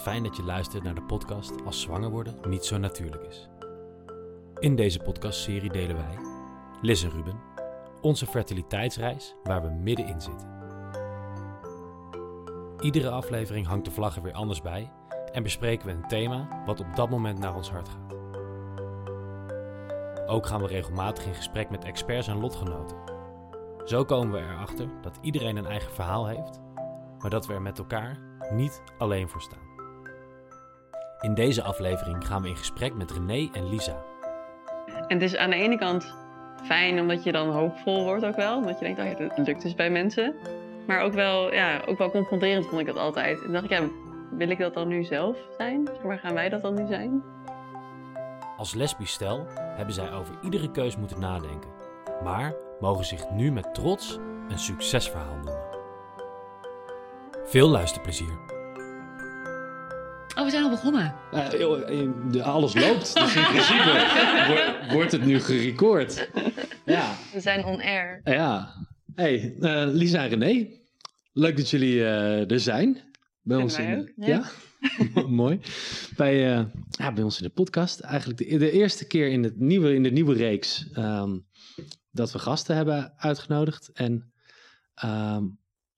Fijn dat je luistert naar de podcast Als zwanger worden niet zo natuurlijk is. In deze podcastserie delen wij, Liz en Ruben, onze fertiliteitsreis waar we middenin zitten. Iedere aflevering hangt de vlag er weer anders bij en bespreken we een thema wat op dat moment naar ons hart gaat. Ook gaan we regelmatig in gesprek met experts en lotgenoten. Zo komen we erachter dat iedereen een eigen verhaal heeft, maar dat we er met elkaar niet alleen voor staan. In deze aflevering gaan we in gesprek met René en Lisa. En het is aan de ene kant fijn omdat je dan hoopvol wordt ook wel. Omdat je denkt, oh ja, dat lukt dus bij mensen. Maar ook wel, ja, ook wel confronterend vond ik dat altijd. En dacht ik, ja, wil ik dat dan nu zelf zijn? Waar gaan wij dat dan nu zijn? Als lesbisch stel hebben zij over iedere keus moeten nadenken, maar mogen zich nu met trots een succesverhaal noemen. Veel luisterplezier. Oh, we zijn al begonnen. Uh, joh, de- alles loopt, dus in principe wordt, wordt het nu gerecord. Ja, We zijn on air. ja. Hey, eh, Lisa en René, leuk dat jullie eh, er zijn. Bij ons in ook, de, ja. Mooi. Bij, eh, ja, bij ons in de podcast. Eigenlijk de, de eerste keer in, het nieuwe, in de nieuwe reeks ehm, dat we gasten hebben uitgenodigd. En ehm,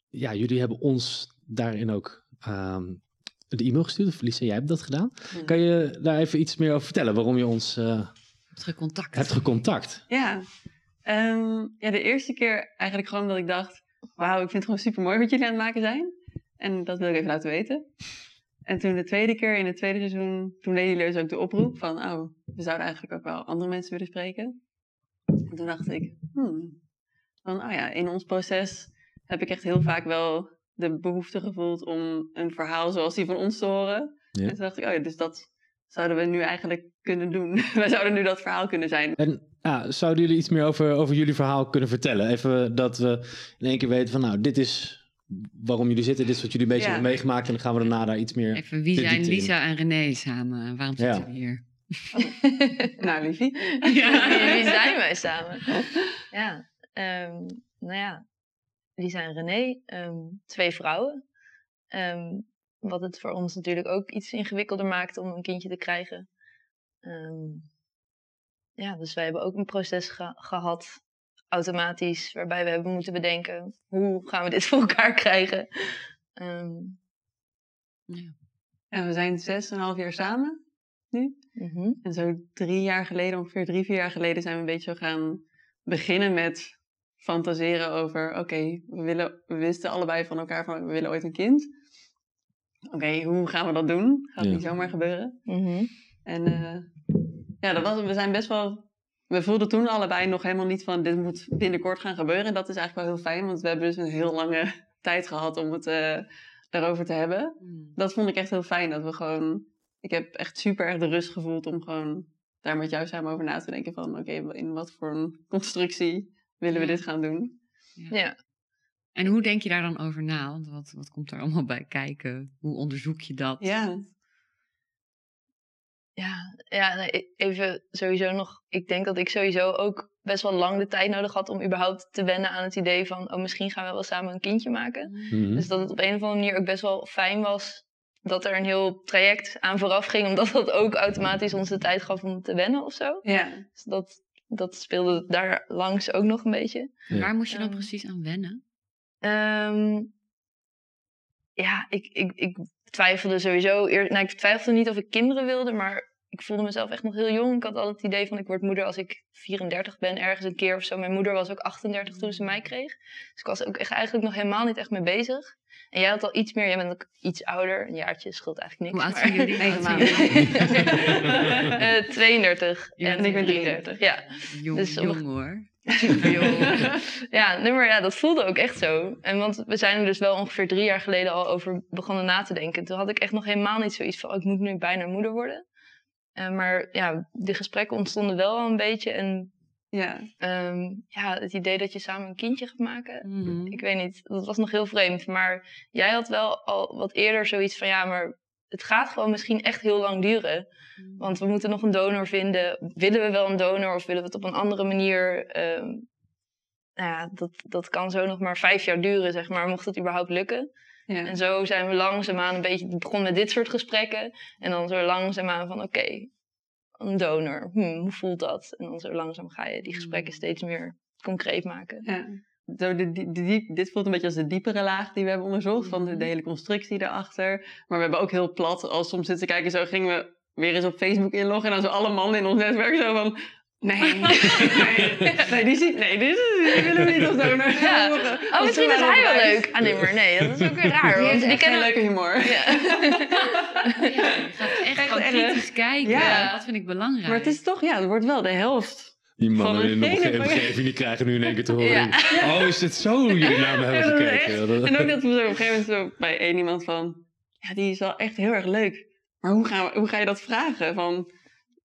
ja, jullie hebben ons daarin ook ehm, de e-mail gestuurd. Of Lisa, jij hebt dat gedaan. Kan je daar even iets meer over vertellen? Waarom je ons eh, Terug contact. hebt gecontact? Ja. Ehm, ja, de eerste keer eigenlijk gewoon dat ik dacht... Wauw, ik vind het gewoon super mooi wat jullie aan het maken zijn. En dat wil ik even laten weten. En toen de tweede keer, in het tweede seizoen... Toen deden jullie dus ook de oproep van... Oh, we zouden eigenlijk ook wel andere mensen willen spreken. En toen dacht ik... Hmm, van, oh ja, in ons proces heb ik echt heel vaak wel de behoefte gevoeld... om een verhaal zoals die van ons te horen. Ja. En toen dacht ik, oh ja, dus dat zouden we nu eigenlijk kunnen doen. Wij zouden nu dat verhaal kunnen zijn. En ja, zouden jullie iets meer over, over jullie verhaal kunnen vertellen? Even dat we in één keer weten van nou, dit is waarom jullie zitten, dit is wat jullie een beetje Ja. hebben meegemaakt. En dan gaan we daarna daar iets meer... Even, wie zijn in. Lisa en René samen? Waarom Ja. zitten we hier? Nou, liefie. Wie, wie zijn wij samen? Ja, ehm, nou ja, Lisa en René, ehm, twee vrouwen. Ehm, wat het voor ons natuurlijk ook iets ingewikkelder maakt om een kindje te krijgen. Ehm, ja, dus wij hebben ook een proces ge- gehad, automatisch, waarbij we hebben moeten bedenken, hoe gaan we dit voor elkaar krijgen? Ja. En we zijn zes en een half jaar samen nu. mhm. En zo drie jaar geleden, ongeveer drie, vier jaar geleden, zijn we een beetje gaan beginnen met fantaseren over, oké, we willen, we wisten allebei van elkaar van, we willen ooit een kind. Oké, hoe gaan we dat doen? Gaat Ja. niet zomaar gebeuren. Mhm. En eh, ja, dat was, we zijn best wel. We voelden toen allebei nog helemaal niet van dit moet binnenkort gaan gebeuren. En dat is eigenlijk wel heel fijn, want we hebben dus een heel lange tijd gehad om het eh, daarover te hebben. Hmm. Dat vond ik echt heel fijn. Dat we gewoon. Ik heb echt super erg de rust gevoeld om gewoon daar met jou samen over na te denken. Van oké, in wat voor een constructie willen we dit gaan doen? Ja. En hoe denk je daar dan over na? Want wat, wat komt er allemaal bij kijken? Hoe onderzoek je dat? Ja, Ja, ja nee, e- even sowieso nog. Ik denk dat ik sowieso ook best wel lang de tijd nodig had om überhaupt te wennen aan het idee van, oh, misschien gaan we wel samen een kindje maken. Mhm. Dus dat het op een of andere manier ook best wel fijn was dat er een heel traject aan vooraf ging, omdat dat ook automatisch ons de tijd gaf om te wennen of zo. ja. Dus dat, dat speelde daar langs ook nog een beetje. Waar moest je dan Ehm, precies aan wennen? Ehm, ja, ik, ik, ik twijfelde sowieso. Eer, nou, ik twijfelde niet of ik kinderen wilde, maar ik voelde mezelf echt nog heel jong. Ik had al het idee van ik word moeder als ik 34 ben, ergens een keer of zo. Mijn moeder was ook 38 toen ze mij kreeg. Dus ik was ook echt eigenlijk nog helemaal niet echt mee bezig. En jij had al iets meer, jij bent ook iets ouder. Een jaartje scheelt eigenlijk niks. Hoe oud maar- zijn jullie? Negen Hoe oud zijn maanden. jullie? Eh, 32. Ja, en ik ben 33. Ja, Jong, Dus jong hoor. ja, nee, maar ja, dat voelde ook echt zo. En want we zijn er dus wel ongeveer drie jaar geleden al over begonnen na te denken. Toen had ik echt nog helemaal niet zoiets van, oh, ik moet nu bijna moeder worden. Eh, maar ja, de gesprekken ontstonden wel al een beetje. En ja. ehm, ja, het idee dat je samen een kindje gaat maken, Mhm. ik weet niet, dat was nog heel vreemd. Maar jij had wel al wat eerder zoiets van, ja, maar het gaat gewoon misschien echt heel lang duren. Want we moeten nog een donor vinden. Willen we wel een donor of willen we het op een andere manier? Ehm, nou ja, dat, dat kan zo nog maar vijf jaar duren, zeg maar, mocht het überhaupt lukken. Ja. En zo zijn we langzaamaan een beetje, het begon met dit soort gesprekken. En dan zo langzaamaan van, oké, een donor, hm, hoe voelt dat? En dan zo langzaam ga je die gesprekken steeds meer concreet maken. Ja. Zo de, de, de diep, dit voelt een beetje als de diepere laag die we hebben onderzocht, van de, de hele constructie erachter. Maar we hebben ook heel plat, als soms zitten kijken, zo gingen we weer eens op Facebook inloggen en dan zo alle mannen in ons netwerk zo van... Nee, nee, nee, die, ziet, nee die, die willen we niet als donor. Ja. Oh, misschien is hij wel we leuk. Ah nee, maar nee, dat is ook weer raar. Die Want die kennen leuke humor. Ja. Ja, je gaat echt gewoon kritisch kijken. Ja. Dat vind ik belangrijk. Maar het is toch, ja, het wordt wel de helft. Die mannen een in de van- omgeving die krijgen nu in één keer te horen. Ja. Oh, is het zo hoe jullie naar me hebben gekeken? En ook dat we zo op een gegeven moment zo bij één iemand van... Ja, die is wel echt heel erg leuk. Maar hoe, gaan we, hoe ga je dat vragen? Van,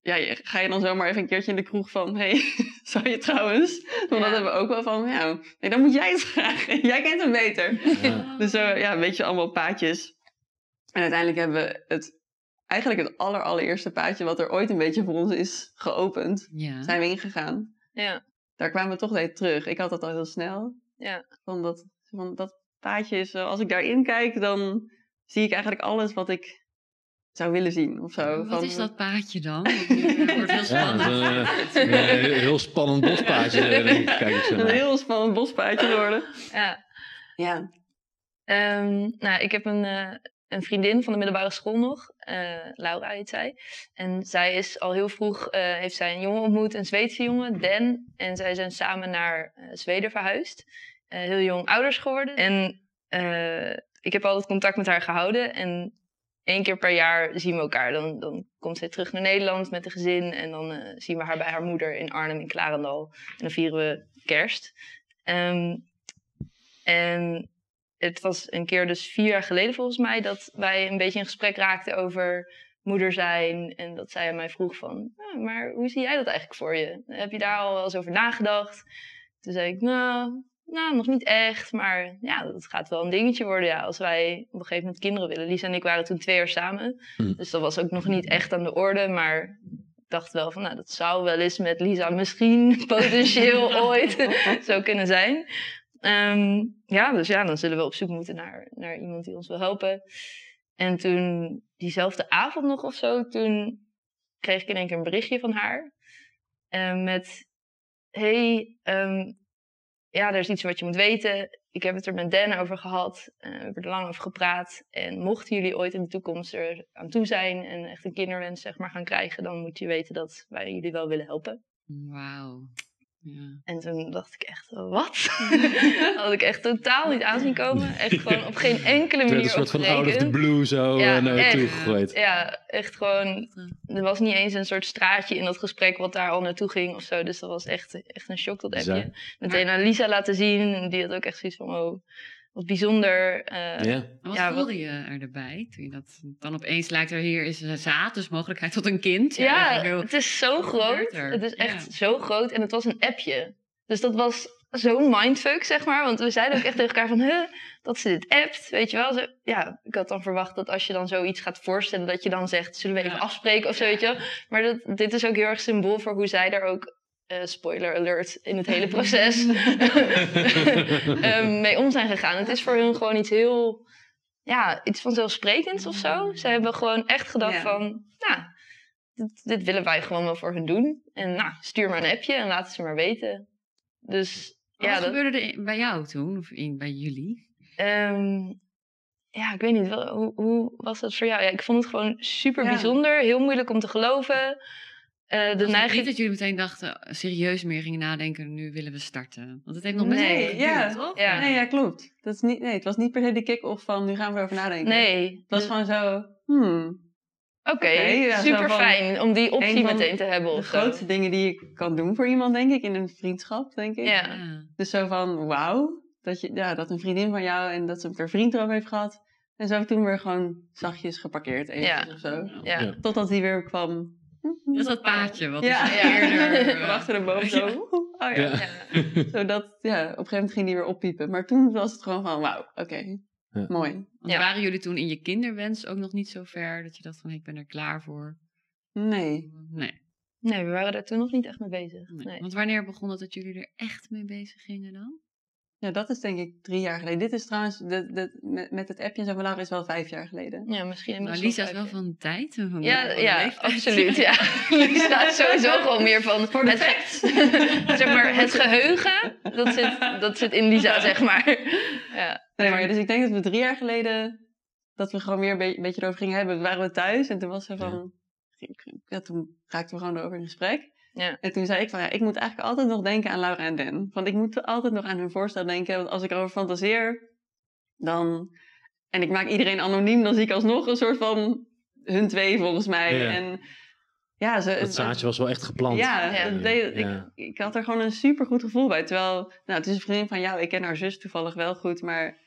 ja, ga je dan zomaar even een keertje in de kroeg van... hey, zou je trouwens? Want Ja. dat hebben we ook wel van... Ja, nee, dan moet jij het vragen. Jij kent hem beter. Ja. Dus zo, ja, een beetje allemaal paadjes. En uiteindelijk hebben we het... Eigenlijk het aller, allereerste paadje wat er ooit een beetje voor ons is geopend. Ja. Zijn we ingegaan. Ja. Daar kwamen we toch weer terug. Ik had dat al heel snel. Ja. Van dat, van dat paadje is, eh, als ik daarin kijk, dan zie ik eigenlijk alles wat ik zou willen zien. Of zo. Wat Van, is dat paadje dan? Wordt heel Ja, spannend. een, eh, een heel spannend bospaadje. Kijk Een heel spannend bospaadje geworden. ja. Ja. Ehm, nou, ik heb een, eh, een vriendin van de middelbare school nog. eh, Laura heet zij. En zij is al heel vroeg, eh, heeft zij een jongen ontmoet, een Zweedse jongen, Dan. En zij zijn samen naar Zweden verhuisd. Eh, heel jong ouders geworden. En eh, ik heb altijd contact met haar gehouden. En één keer per jaar zien we elkaar. Dan, dan komt zij terug naar Nederland met een gezin. En dan eh, zien we haar bij haar moeder in Arnhem in Klarendal. En dan vieren we kerst. Ehm, en het was een keer dus vier jaar geleden volgens mij... dat wij een beetje in gesprek raakten over moeder zijn. En dat zij aan mij vroeg van... "Ja, maar hoe zie jij dat eigenlijk voor je? Heb je daar al wel eens over nagedacht? Toen zei ik, nou, nou, nog niet echt. Maar ja, dat gaat wel een dingetje worden ja, als wij op een gegeven moment kinderen willen. Lisa en ik waren toen twee jaar samen. Hm. Dus dat was ook nog niet echt aan de orde. Maar ik dacht wel van, nou, dat zou wel eens met Lisa misschien potentieel ooit zo kunnen zijn. Ehm, ja, dus ja, dan zullen we op zoek moeten naar, naar iemand die ons wil helpen. En toen, diezelfde avond nog of zo, toen kreeg ik in één keer een berichtje van haar. eh, met, hey, ehm, ja, er is iets wat je moet weten. Ik heb het er met Dan over gehad. eh, we hebben er lang over gepraat. En mochten jullie ooit in de toekomst er aan toe zijn en echt een kinderwens zeg maar, gaan krijgen, dan moet je weten dat wij jullie wel willen helpen. Wauw. Ja. En toen dacht ik echt, wat? Dat had ik echt totaal niet aan zien komen. Echt gewoon op geen enkele Het werd manier een soort van out of the blue zo Ja, eh, naartoe echt. gegooid. Ja, echt gewoon. Er was niet eens een soort straatje in dat gesprek wat daar al naartoe ging of zo. Dus dat was echt, echt een shock, dat appje. Meteen aan Lisa laten zien. En die had ook echt zoiets van, oh, wat bijzonder. Eh, Ja. Wat Ja, wat- voelde je er erbij? Toen je dat dan opeens lijkt er hier is een zaad, dus mogelijkheid tot een kind. Ja, heel- het is zo Wat groot. er? Het is echt Ja. zo groot. En het was een appje. Dus dat was zo'n mindfuck, zeg maar. Want we zeiden ook echt tegen elkaar van... Huh, dat ze dit appt, weet je wel. Zo, ja, ik had dan verwacht dat als je dan zoiets gaat voorstellen... dat je dan zegt, zullen we even Ja. afspreken of zo, weet je wel. Maar dat, dit is ook heel erg symbool voor hoe zij daar ook... eh, spoiler alert, in het hele proces ehm, mee om zijn gegaan. Het is voor hun gewoon iets heel... Ja, iets vanzelfsprekends of zo. Ze hebben gewoon echt gedacht Ja. van... Nou, dit, dit willen wij gewoon wel voor hun doen. En nou, stuur maar een appje en laat het ze maar weten. Dus Wat ja, dat, gebeurde er bij jou toen, of in, bij jullie? ehm, ja, ik weet niet, wel, hoe, hoe was dat voor jou? Ja, ik vond het gewoon super Ja. bijzonder, heel moeilijk om te geloven. Eh, de neiging... niet dat jullie meteen dachten, eh, serieus meer gingen nadenken, nu willen we starten? Want het heeft nog best Nee, wel geduurd, ja. toch? Ja. Nee, ja, klopt. Dat is niet, nee, het was niet per se de kick-off van nu gaan we erover nadenken. Nee, Het was gewoon zo, hmm, oké, ja, super fijn om die optie een van meteen te hebben. de grootste dingen die je kan doen voor iemand, denk ik, in een vriendschap, denk ik. Ja. Dus zo van, wauw, dat, je, ja, dat een vriendin van jou en dat ze haar vriend erover heeft gehad. En zo toen weer gewoon zachtjes geparkeerd even Ja. of zo. Ja. Ja. Totdat hij weer kwam. Dat is dat paadje, wat Ja. Ja. eerder... Van eh, achter de boom zo. Ja. Oh ja. Ja. Ja. Zodat, ja, op een gegeven moment ging die weer oppiepen. Maar toen was het gewoon van, wauw, oké, Ja. mooi. Want Ja. waren jullie toen in je kinderwens ook nog niet zo ver dat je dacht van ik ben er klaar voor? Nee. Nee. Nee, we waren daar toen nog niet echt mee bezig. nee. Nee. Want wanneer begon het dat jullie er echt mee bezig gingen dan? Ja, dat is denk ik drie jaar geleden. Dit is trouwens, de, de, met, met het appje en zo van Laura is wel vijf jaar geleden. Ja, misschien inmiddels Lisa is wel van tijd. en Van Ja, ja leeftijd. absoluut. Ja. Lisa is sowieso gewoon meer van Voor de het, ge- zeg maar, het geheugen. Dat zit, dat zit in Lisa, zeg maar. Ja. Nee, maar dus ik denk dat we drie jaar geleden, dat we gewoon weer een be- een beetje erover gingen hebben. Toen waren we thuis en toen was er van, ja, toen raakten we gewoon erover in gesprek. Ja. En toen zei ik van, ja, ik moet eigenlijk altijd nog denken aan Laura en Den. Want ik moet altijd nog aan hun voorstel denken. Want als ik erover fantaseer, dan... En ik maak iedereen anoniem, dan zie ik alsnog een soort van hun twee volgens mij. Ja. En ja, ze, Dat zaadje was wel echt geplant. Ja, deed-. Ik, ik had er gewoon een super goed gevoel bij. Terwijl, nou, het is een vriendin van jou. Ik ken haar zus toevallig wel goed, maar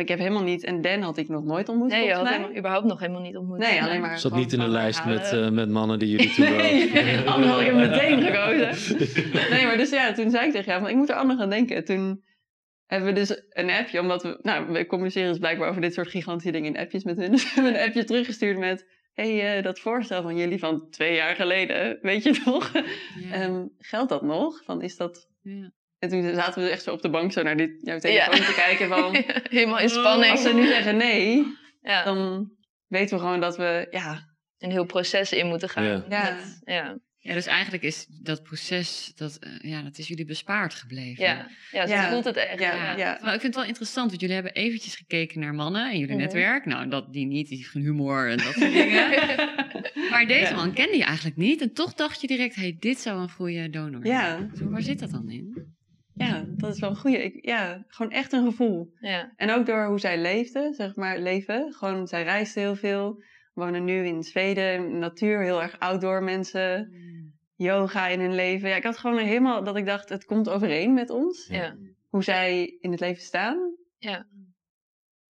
ik heb helemaal niet. En Dan had ik nog nooit ontmoet. Nee, je had überhaupt nog helemaal niet ontmoet. Nee, alleen maar. Zat niet in de lijst met, verhalen. eh, met mannen die jullie toen Nee, anders had ik hem meteen gekozen. Nee, maar dus ja, toen zei ik tegen jou van, ik moet er anders aan denken. Toen hebben we dus een appje, omdat we, nou, we communiceren dus blijkbaar over dit soort gigantische dingen in appjes met hun. Dus we hebben een appje teruggestuurd met, hey, eh, dat voorstel van jullie van twee jaar geleden, weet je nog? Ja. Ehm, geldt dat nog? Van, is dat... Ja. En toen zaten we echt zo op de bank zo naar dit, jouw telefoon Ja. te kijken van... helemaal in spanning. Als ze nu zeggen nee, ja, dan weten we gewoon dat we, ja, een heel proces in moeten gaan. Ja. Ja. Ja. Ja, dus eigenlijk is dat proces, dat, eh, ja, dat is jullie bespaard gebleven. Ja. ja, zo Ja. voelt het echt. Ja, Ja. ja. Maar ik vind het wel interessant, want jullie hebben eventjes gekeken naar mannen in jullie Mhm. netwerk. Nou, dat die niet, die heeft geen humor en dat soort dingen. Maar deze Ja. man kende je eigenlijk niet. En toch dacht je direct, hey, dit zou een goede donor Ja. zijn. Zo, waar zit dat dan in? Ja, dat is wel een goeie. Ik, ja, gewoon echt een gevoel. Ja. En ook door hoe zij leefde, zeg maar, leven. Gewoon, zij reisde heel veel. Wonen nu in Zweden, natuur, heel erg outdoor mensen. Yoga in hun leven. Ja, ik had gewoon helemaal dat ik dacht, het komt overeen met ons. Ja. Hoe zij in het leven staan. Ja.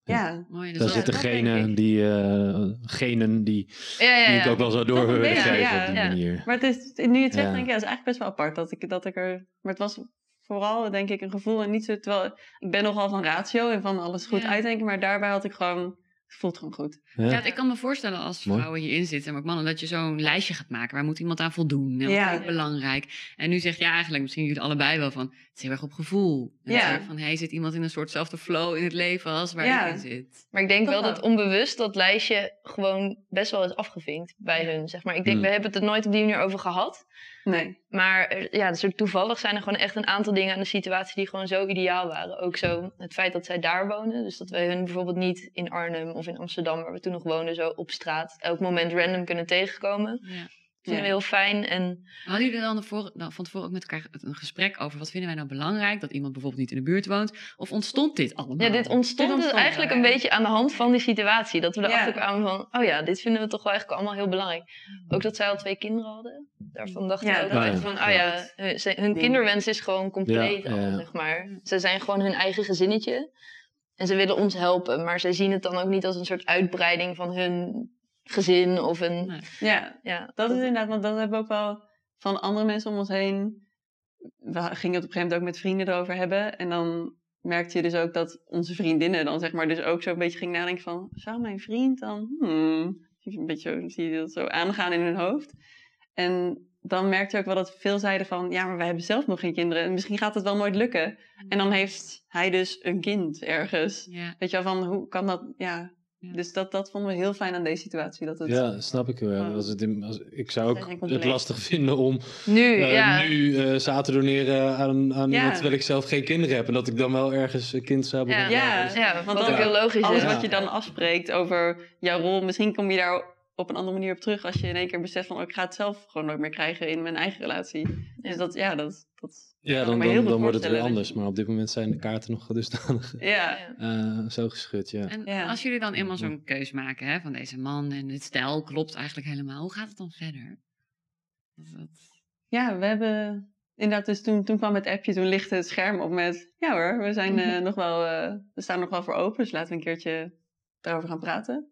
Ja. Mooi, Daar dat- zitten dat genen die, eh, genen die, Ja, ja, die ik ook wel zou Dat ja, op die ja. manier. Maar het is, nu je het zegt, Ja. denk ik, ja, het is eigenlijk best wel apart dat ik, dat ik er... Maar het was vooral, denk ik, een gevoel en niet zo... Terwijl, ik ben nogal van ratio en van alles goed Ja. uitdenken, maar daarbij had ik gewoon... Het voelt gewoon goed. Ja. Ja, ik kan me voorstellen als Mooi. vrouwen hierin zitten, maar ook mannen, dat je zo'n lijstje gaat maken. Waar moet iemand aan voldoen? En wat Ja. ik belangrijk? En nu zeg je eigenlijk, misschien jullie allebei wel van, het is heel erg op gevoel. En Ja. is van, hey, zit iemand in een soortzelfde flow in het leven als waar Ja. ik in zit? Maar ik denk Toch wel wel. dat onbewust dat lijstje gewoon best wel is afgevinkt bij hun. Zeg maar. Ik denk, Hmm. we hebben het er nooit op die manier over gehad. Nee. Maar ja, dus toevallig zijn er gewoon echt een aantal dingen aan de situatie die gewoon zo ideaal waren. Ook zo het feit dat zij daar wonen. Dus dat wij hun bijvoorbeeld niet in Arnhem of in Amsterdam, waar we toen nog woonden, zo op straat elk moment random kunnen tegenkomen. Ja. Vinden we heel fijn. En Hadden jullie dan, voor, dan van tevoren ook met elkaar een gesprek over wat vinden wij nou belangrijk? Dat iemand bijvoorbeeld niet in de buurt woont? Of ontstond dit allemaal? ja, dit ontstond, Dit ontstond, dus eigenlijk een beetje aan de hand van die situatie. Dat we erachter kwamen van, oh ja, dit vinden we toch wel eigenlijk allemaal heel belangrijk. Ook dat zij al twee kinderen hadden. Daarvan dachten we ook dat echt van, oh ja, hun, ze- kinderwens is gewoon compleet al, zeg maar. Ze zijn gewoon hun eigen gezinnetje. En ze willen ons helpen, maar zij zien het dan ook niet als een soort uitbreiding van hun gezin of een... Nee. Ja, Ja, dat is inderdaad, want dat hebben we ook wel van andere mensen om ons heen. We gingen het op een gegeven moment ook met vrienden erover hebben. En dan merkte je dus ook dat onze vriendinnen dan zeg maar dus ook zo'n beetje gingen nadenken van... Zou mijn vriend dan... Hmm, een beetje zo, zie je dat zo aangaan in hun hoofd. En dan merkte je ook wel dat veel zeiden van... Ja, maar wij hebben zelf nog geen kinderen. En misschien gaat het wel nooit lukken. En dan heeft hij dus een kind ergens. Ja. Weet je wel, van hoe kan dat... Ja, Ja. dus dat, dat vonden we heel fijn aan deze situatie. Dat het, Ja, snap ik wel. Oh. Als het in, als, ik zou ook het compleet. lastig vinden om Nu, eh, ja. nu eh zaten doneren aan, aan Ja. iemand terwijl ik zelf geen kinderen heb. En dat ik dan wel ergens een kind zou Ja. hebben. Ja, Ja, want dan- ook heel logisch alles is. Ja. wat je dan afspreekt over jouw rol, misschien kom je daar op een andere manier op terug als je in één keer beseft van oh, ik ga het zelf gewoon nooit meer krijgen in mijn eigen relatie. Dus dat, ja, dat, dat Ja, dan, dan, wordt het weer anders. Maar op dit moment zijn de kaarten nog dusdanig ja, eh, zo geschud. Ja. En Ja. als jullie dan eenmaal zo'n keus maken hè, van deze man en dit stijl klopt eigenlijk helemaal, hoe gaat het dan verder? Dat, ja, we hebben inderdaad, dus toen, toen kwam het appje, toen lichtte het scherm op met ja hoor, we zijn eh, nog wel, eh, we staan nog wel voor open, dus laten we een keertje daarover gaan praten.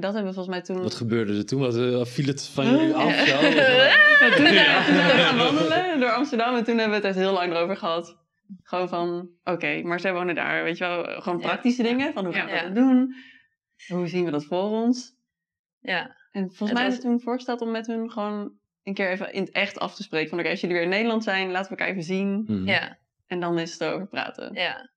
Dat hebben we volgens mij toen... Wat gebeurde er toen? Wat, eh, viel het van jullie af? Ja. Ja, toen, zijn- toen zijn we gaan wandelen door Amsterdam en toen hebben we het echt heel lang erover gehad. Gewoon van, oké, maar zij wonen daar, weet je wel, gewoon Ja. praktische dingen. Van hoe gaan we Ja. dat doen? Hoe zien we dat voor ons? Ja. En volgens Het mij was- hebben we toen voorgesteld om met hun gewoon een keer even in het echt af te spreken. Van oké, als jullie weer in Nederland zijn, laten we elkaar even zien. Mhm. Ja. En dan is het erover praten. Ja.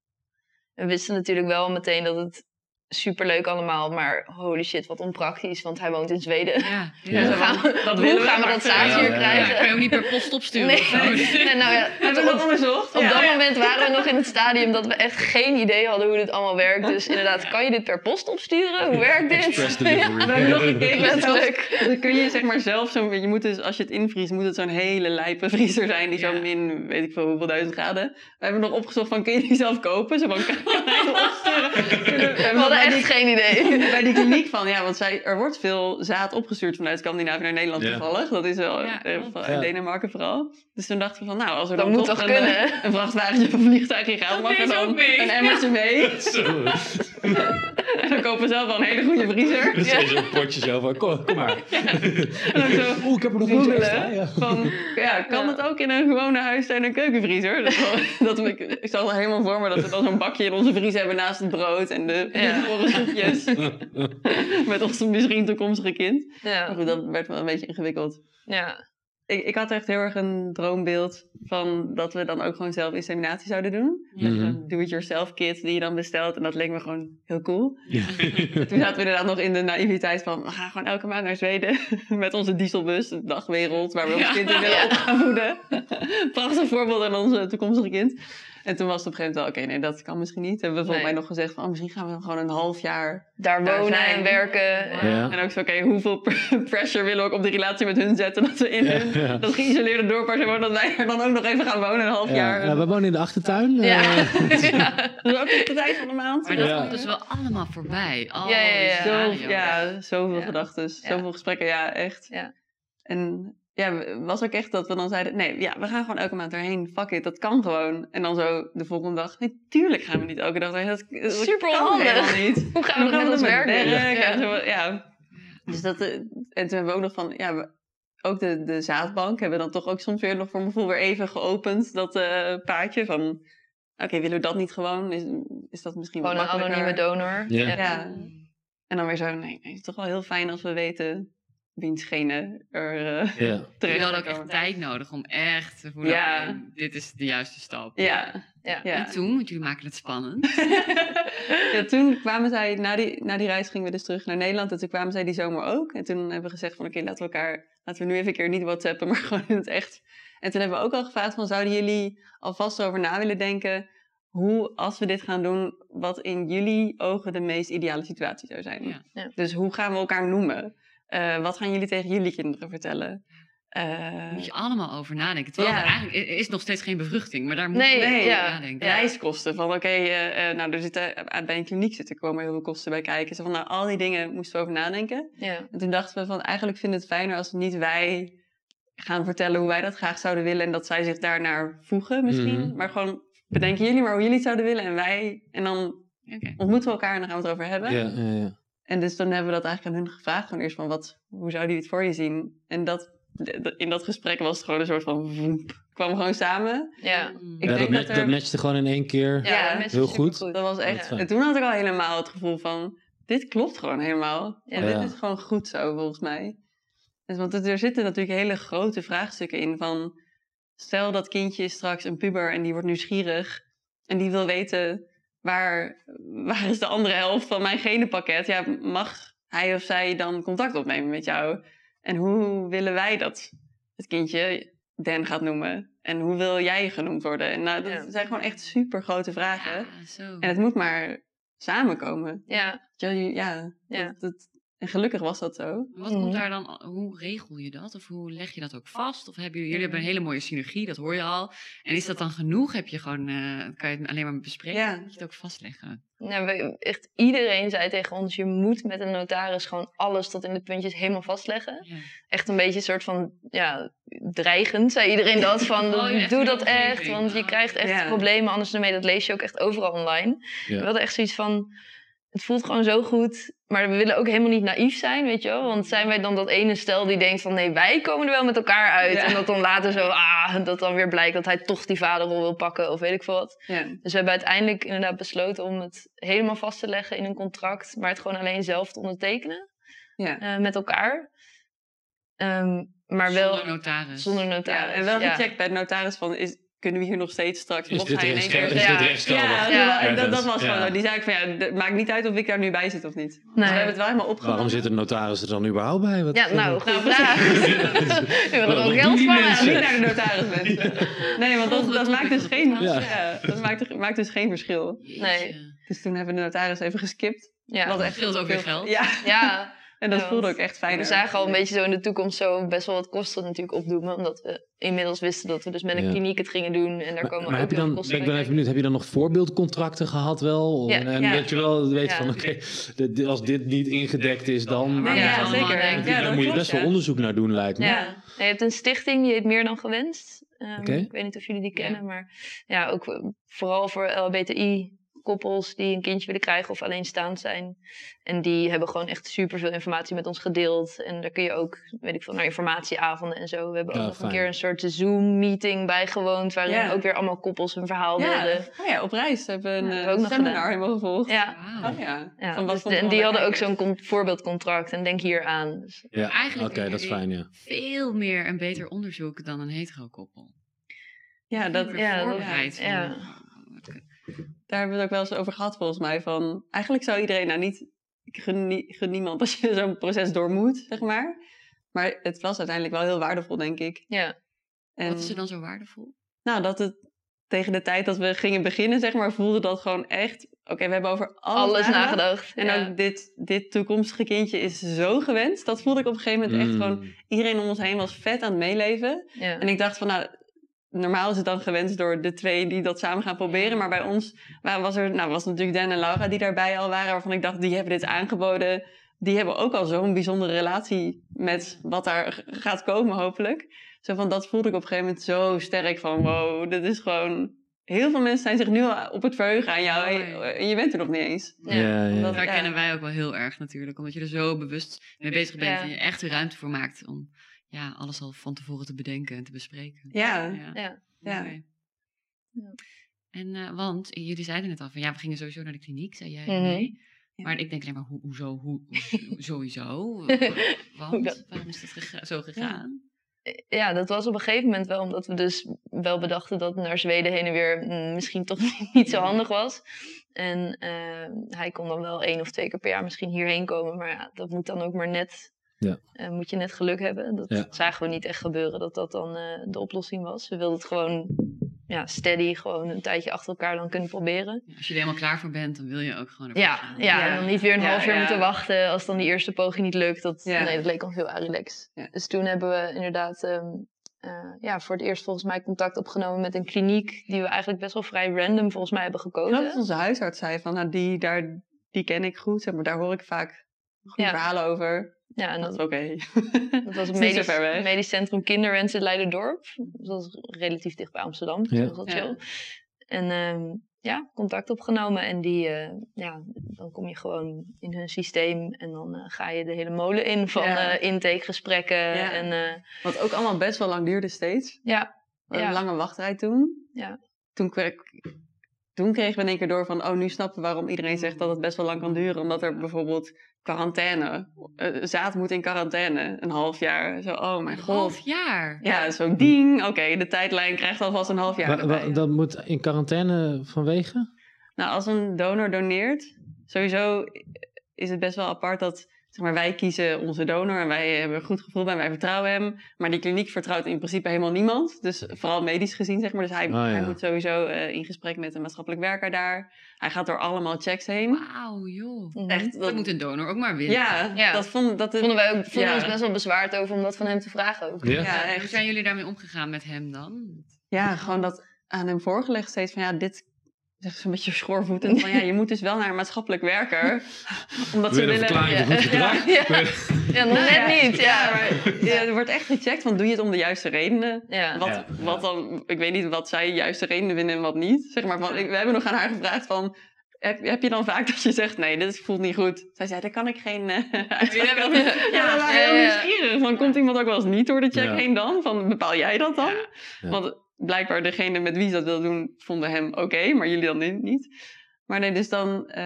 We wisten natuurlijk wel meteen dat het superleuk allemaal, maar holy shit, wat onpraktisch, want hij woont in Zweden. Ja, Ja. Hoe ja. gaan we Dat hoe willen we gaan we maar dat zaadje Ja, hier ja, ja. Ja, krijgen? kan je ook niet per post opsturen Nee. nou ja, Hebben we dat onderzocht? op Ja. dat moment waren we nog in het stadium dat we echt geen idee hadden hoe dit allemaal werkt. Dus inderdaad, kan je dit per post opsturen? Hoe werkt dit? Express We delivery. hebben nog gekeken. Letterlijk. Dan kun je zeg maar zelf zo'n... Je moet dus, als je het invriest, moet het zo'n hele lijpe vriezer zijn. Die zo min, weet ik veel hoeveel duizend graden. We hebben nog opgezocht van, kun je die zelf kopen? Zo van, kan je hem opsturen? Echt die, geen idee. bij die kliniek van, ja, want zij, er wordt veel zaad opgestuurd vanuit Scandinavië naar Nederland Ja. toevallig. Dat is wel Ja, eh, van Ja. Denemarken vooral. Dus toen dachten we van, nou, als er Dat dan moet toch een, kunnen? eh, een vrachtwagentje of een vliegtuigje gaat, mag er dan een emmertje mee. Zo. En dan kopen we zelf wel een hele goede vriezer. Dus is zo'n potje zo van, kom, kom maar. En dan zo Oeh, ik heb er nog googelen Ja. van, ja, kan Ja. het ook in een gewone huistuin en keukenvriezer? Dat, dat, ik, ik zag al helemaal voor me dat we dan zo'n bakje in onze vriezer hebben naast het brood en de Ja. met ons misschien toekomstige kind. Maar Ja, goed, dat werd wel een beetje ingewikkeld. ja. Ik, ik had echt heel erg een droombeeld van dat we dan ook gewoon zelf inseminatie zouden doen. Mhm. Een do-it-yourself kit die je dan bestelt en dat leek me gewoon heel cool. Ja. Toen zaten we inderdaad nog in de naïviteit van... we gaan gewoon elke maand naar Zweden met onze dieselbus, de dagwereld... waar we ons Ja. kind in willen op gaan voeden. Prachtig voorbeeld aan onze toekomstige kind. En toen was het op een gegeven moment wel... oké, nee, dat kan misschien niet. Hebben we volgens Nee. mij nog gezegd van... oh, misschien gaan we dan gewoon een half jaar... Daar Daar wonen zijn. en werken. Ja. En ook zo, oké, hoeveel pr- pressure willen we ook op de relatie met hun zetten... dat we in Ja, hun, ja. dat geïsoleerde dorp waar ze wonen... dat wij er dan ook nog even gaan wonen, een half Ja. jaar. Ja, we wonen in de achtertuin. Ja. eh, Ja. Dat is ook op de tijd van de maand. Maar dat Ja. komt dus wel allemaal voorbij. Al Ja, ja, die ja. Zo, zoveel Ja. gedachten, Ja. zoveel gesprekken, ja, echt. Ja. En ja, was ook echt dat we dan zeiden, nee, ja, we gaan gewoon elke maand erheen, fuck it, dat kan gewoon. En dan zo de volgende dag, nee, tuurlijk gaan we niet elke dag erheen. Dat, dat Super helemaal niet. Hoe gaan we dan dat met ons werk doen? werk Ja. zo, ja. Dus dat, eh, en toen hebben we ook nog van, ja, we, ook de, de zaadbank hebben we dan toch ook soms weer nog voor mijn gevoel weer even geopend, dat eh paadje van, oké, willen we dat niet gewoon? Is, is dat misschien Gewoon een anonieme donor. Ja. Ja. En dan weer zo, nee, nee, het is toch wel heel fijn als we weten wiens genen er eh ja. Je had ook echt tijd nodig om echt te voelen, Ja. oké, dit is de juiste stap. Ja, Ja. ja. En toen, want jullie maken het spannend. ja, toen kwamen zij, na die, na die reis gingen we dus terug naar Nederland. En toen kwamen zij die zomer ook. En toen hebben we gezegd van, oké, laten we elkaar, laten we nu even een keer niet whatsappen, maar gewoon in het echt. En toen hebben we ook al gevraagd van, zouden jullie alvast over na willen denken, hoe, als we dit gaan doen, wat in jullie ogen de meest ideale situatie zou zijn? Ja. Ja. Dus hoe gaan we elkaar noemen? Eh, wat gaan jullie tegen jullie kinderen vertellen? Eh, Daar moet je allemaal over nadenken. Terwijl Ja. er eigenlijk er is nog steeds geen bevruchting, maar daar moet Nee, je nee, over ja. nadenken. reiskosten. Van oké, eh, nou, er zitten, bij een kliniek zitten komen heel veel kosten bij kijken. Zo van, nou, al die dingen moesten we over nadenken. Ja. En toen dachten we van, eigenlijk vinden we het fijner als niet wij gaan vertellen hoe wij dat graag zouden willen. En dat zij zich daarnaar voegen misschien. Mhm. Maar gewoon, bedenken jullie maar hoe jullie het zouden willen. En wij, en dan Oké. ontmoeten we elkaar en dan gaan we het over hebben. Ja, ja, ja. En dus dan hebben we dat eigenlijk aan hun gevraagd. Gewoon eerst van, wat, hoe zouden jullie het voor je zien? En dat, in dat gesprek was het gewoon een soort van, voep, kwam gewoon samen. Ja. Ik Ja, dat, denk dat er- dat matchte gewoon in één keer. Ja, heel supergoed. goed. Dat was echt. En toen had ik al helemaal het gevoel van: dit klopt gewoon helemaal. Ja. En Ja. dit is gewoon goed zo, volgens mij. Dus, want het- er zitten natuurlijk hele grote vraagstukken in. Van stel dat kindje is straks een puber en die wordt nieuwsgierig. En die wil weten waar, waar is de andere helft van mijn genenpakket. Ja, mag hij of zij dan contact opnemen met jou? En hoe willen wij dat het kindje Dan gaat noemen? En hoe wil jij genoemd worden? En nou, dat Ja. zijn gewoon echt super grote vragen. Ja, zo. En het moet maar samenkomen. Ja. Ja, ja, Ja. Dat, dat- en gelukkig was dat zo. Wat komt Mhm. daar dan, hoe regel je dat? Of hoe leg je dat ook vast? Of hebben jullie, jullie hebben een hele mooie synergie, dat hoor je al. En is dat dan genoeg? Heb je gewoon, eh, kan je het alleen maar bespreken? Ja. Of Moet je het ook vastleggen? Nou, we- echt iedereen zei tegen ons, je moet met een notaris gewoon alles tot in de puntjes helemaal vastleggen. Ja. Echt een beetje een soort van, ja, dreigend zei iedereen dat. Van, Oh, doe dat echt, want je krijgt echt ja. problemen. Anders dan mee, dat lees je ook echt overal online. Ja. We hadden echt zoiets van, het voelt gewoon zo goed. Maar we willen ook helemaal niet naïef zijn, weet je wel. Want zijn wij dan dat ene stel die denkt van... nee, wij komen er wel met elkaar uit. Ja. En dat dan later zo, ah, dat dan weer blijkt... dat hij toch die vaderrol wil pakken of weet ik veel wat. Ja. Dus we hebben uiteindelijk inderdaad besloten om het helemaal vast te leggen in een contract. Maar het gewoon alleen zelf te ondertekenen Ja. eh, met elkaar. Ehm, maar wel Zonder notaris. zonder notaris. ja, en wel ja. gecheckt bij de notaris van, is, kunnen we hier nog steeds straks... Is mocht dit hij in één rechtstel- keer is zeggen- dit rechtsgeldig? Ja, Ja, dat- dat, dat was Ja. gewoon zo. Die zei ik van, ja, het maakt niet uit of ik daar nu bij zit of niet. Dus we hebben het wel helemaal opgenomen. Waarom zit de notaris er dan überhaupt bij? Wat, Ja, nou, Nou, vraag. We willen er ook geld die van. niet naar de notaris mensen. Nee, want dat, dat maakt dus geen, ja. dat maakt, maakt dus geen verschil. Nee. Dus toen hebben we de notaris even geskipt. Ja. Echt scheelt ook weer geld. Ja, ja, en dat Ja, voelde ook echt fijn. we zagen al een beetje zo in de toekomst zo best wel wat kosten natuurlijk opdoemen. Omdat we inmiddels wisten dat we dus met een Ja. kliniek het gingen doen. En daar Maar, komen maar heb ook je veel dan, kosten ik ben even benieuwd, heb je dan nog voorbeeldcontracten gehad wel? Ja, en dat je wel weet Ja. van, oké, als dit niet ingedekt is, dan... Nee, ja, ja, zeker. daar dat moet je best wel ja. onderzoek naar doen, lijkt me. Ja. Je hebt een stichting die heet Meer dan Gewenst. Ehm. Ik weet niet of jullie die Ja. kennen, maar ja, ook vooral voor LHBTI-koppels die een kindje willen krijgen of alleenstaand zijn. En die hebben gewoon echt superveel informatie met ons gedeeld. En daar kun je ook, weet ik veel, naar informatieavonden en zo. We hebben ook nog fijn. een keer een soort Zoom-meeting bijgewoond, waarin Ja. ook weer allemaal koppels hun verhaal Ja. deelden. Oh ja, op reis hebben we een Ja, eh, nog seminar gedaan. helemaal gevolgd. Ja, Wauw. Oh ja. ja. Van wat dus vond de- je en die hadden ook zo'n con- voorbeeldcontract en denk hier aan. Dus, Ja, Eigenlijk dat is fijn, ja. Veel meer en beter onderzoek dan een hetero-koppel. Ja, dat, Ja, dat- ja. Daar hebben we het ook wel eens over gehad volgens mij. Van, eigenlijk zou iedereen nou niet... Ik gun, nie- gun niemand als je zo'n proces door moet, zeg maar. Maar het was uiteindelijk wel heel waardevol, denk ik. ja. En, Wat is er dan zo waardevol? Nou, dat het tegen de tijd dat we gingen beginnen, zeg maar, voelde dat gewoon echt... Oké, we hebben over alles, Alles nagedacht. En ja. ook dit, dit toekomstige kindje is zo gewenst. Dat voelde ik op een gegeven moment echt Mm. gewoon... Iedereen om ons heen was vet aan het meeleven. ja. En ik dacht van, nou, normaal is het dan gewenst door de twee die dat samen gaan proberen. Maar bij ons wa- was er, nou, was natuurlijk Dan en Laura die daarbij al waren. Waarvan ik dacht, die hebben dit aangeboden. Die hebben ook al zo'n bijzondere relatie met wat daar gaat komen, hopelijk. Zo van, dat voelde ik op een gegeven moment zo sterk van, wow, dit is gewoon... Heel veel mensen zijn zich nu al op het verheugen aan jou. En je, bent er nog niet eens. Ja. Ja, ja. Omdat- Daar kennen wij ook wel heel erg natuurlijk. Omdat je er zo bewust mee bezig bent Ja. en je echt de ruimte voor maakt om ja, alles al van tevoren te bedenken en te bespreken. Ja, Ja. Ja. Ja. Mooi. Ja. En eh, want jullie zeiden net al van ja, we gingen sowieso naar de kliniek, zei jij. Mhm. Nee. Ja. Maar ik denk alleen maar, hoe, hoezo, hoe, hoe- sowieso? Want, dat? waarom is dat gega- zo gegaan? ja, dat was op een gegeven moment wel omdat we dus wel bedachten dat naar Zweden heen en weer mm, misschien toch niet zo handig was. En eh, hij kon dan wel één of twee keer per jaar misschien hierheen komen, maar ja, dat moet dan ook maar net. Ja. eh, moet je net geluk hebben. Dat Ja. zagen we niet echt gebeuren, dat dat dan eh, de oplossing was. We wilden het gewoon ja, steady, gewoon een tijdje achter elkaar dan kunnen proberen. Ja, als je er helemaal klaar voor bent, dan wil je ook gewoon ervoor Ja, gaan. ja, Ja. en dan niet weer een Ja, half jaar ja. moeten wachten als dan die eerste poging niet lukt. Dat, Ja. Nee, dat leek ons heel relaxed. Ja. Dus toen hebben we inderdaad ehm, eh, ja, voor het eerst volgens mij contact opgenomen met een kliniek die we eigenlijk best wel vrij random volgens mij hebben gekozen. dat onze huisarts zei van, nou, die, daar, die ken ik goed. Zeg maar daar hoor ik vaak goede Ja. verhalen over. Ja, en Dat oké. dat was zo medisch, centrum Kinderwens in Leiderdorp. Dat is relatief dicht bij Amsterdam. Dus Ja. dat was wel Ja. chill. En ehm, ja, contact opgenomen. En die, eh, ja, dan kom je gewoon in hun systeem. En dan eh, ga je de hele molen in van Ja. eh, intakegesprekken. Ja. En eh, Wat ook allemaal best wel lang duurde steeds. ja. Een lange wachtrij toen. Ja. Toen, kreeg, toen kregen we in één keer door van... oh, nu snappen we waarom iedereen zegt dat het best wel lang kan duren. Omdat er bijvoorbeeld quarantaine... eh, zaad moet in quarantaine, een half jaar. Zo, oh mijn Een god. half jaar. Ja, zo ding. Oké, de tijdlijn krijgt alvast een half jaar Wa- dat moet in quarantaine vanwege? Nou, als een donor doneert, sowieso is het best wel apart dat zeg maar, wij kiezen onze donor en wij hebben een goed gevoel bij en wij vertrouwen hem. Maar die kliniek vertrouwt in principe helemaal niemand. Dus vooral medisch gezien, zeg maar. Dus hij, Ah, ja. hij moet sowieso eh, in gesprek met een maatschappelijk werker daar. Hij gaat door allemaal checks heen. Wauw, joh. Echt, Dat dat, moet een donor ook maar willen. ja, Ja. dat vond dat vonden wij ook vonden Ja. ons best wel bezwaard over om dat van hem te vragen ook. Ja. Ja, Hoe zijn jullie daarmee omgegaan met hem dan? Ja, gewoon dat aan hem voorgelegd steeds van ja, dit zeg zo'n beetje schoorvoetend van ja, je moet dus wel naar een maatschappelijk werker omdat ze willen Ja, gedrag? Ja, ja nog net niet. Ja, maar ja, er wordt echt gecheckt van doe je het om de juiste redenen. ja. Wat, Ja. wat dan, ik weet niet wat zij juiste redenen vinden en wat niet. Zeg maar van, we hebben nog aan haar gevraagd van, heb, heb je dan vaak dat je zegt, nee, dit voelt niet goed. Zij zei, daar kan ik geen uh, uitspraak Ja, ja. Heel ja. nieuwsgierig. Van, komt iemand ook wel eens niet door de check Ja. heen dan? Van, bepaal jij dat dan? Ja. Want blijkbaar degene met wie ze dat wil doen, vonden hem oké, maar jullie dan niet. Maar nee, dus dan, eh,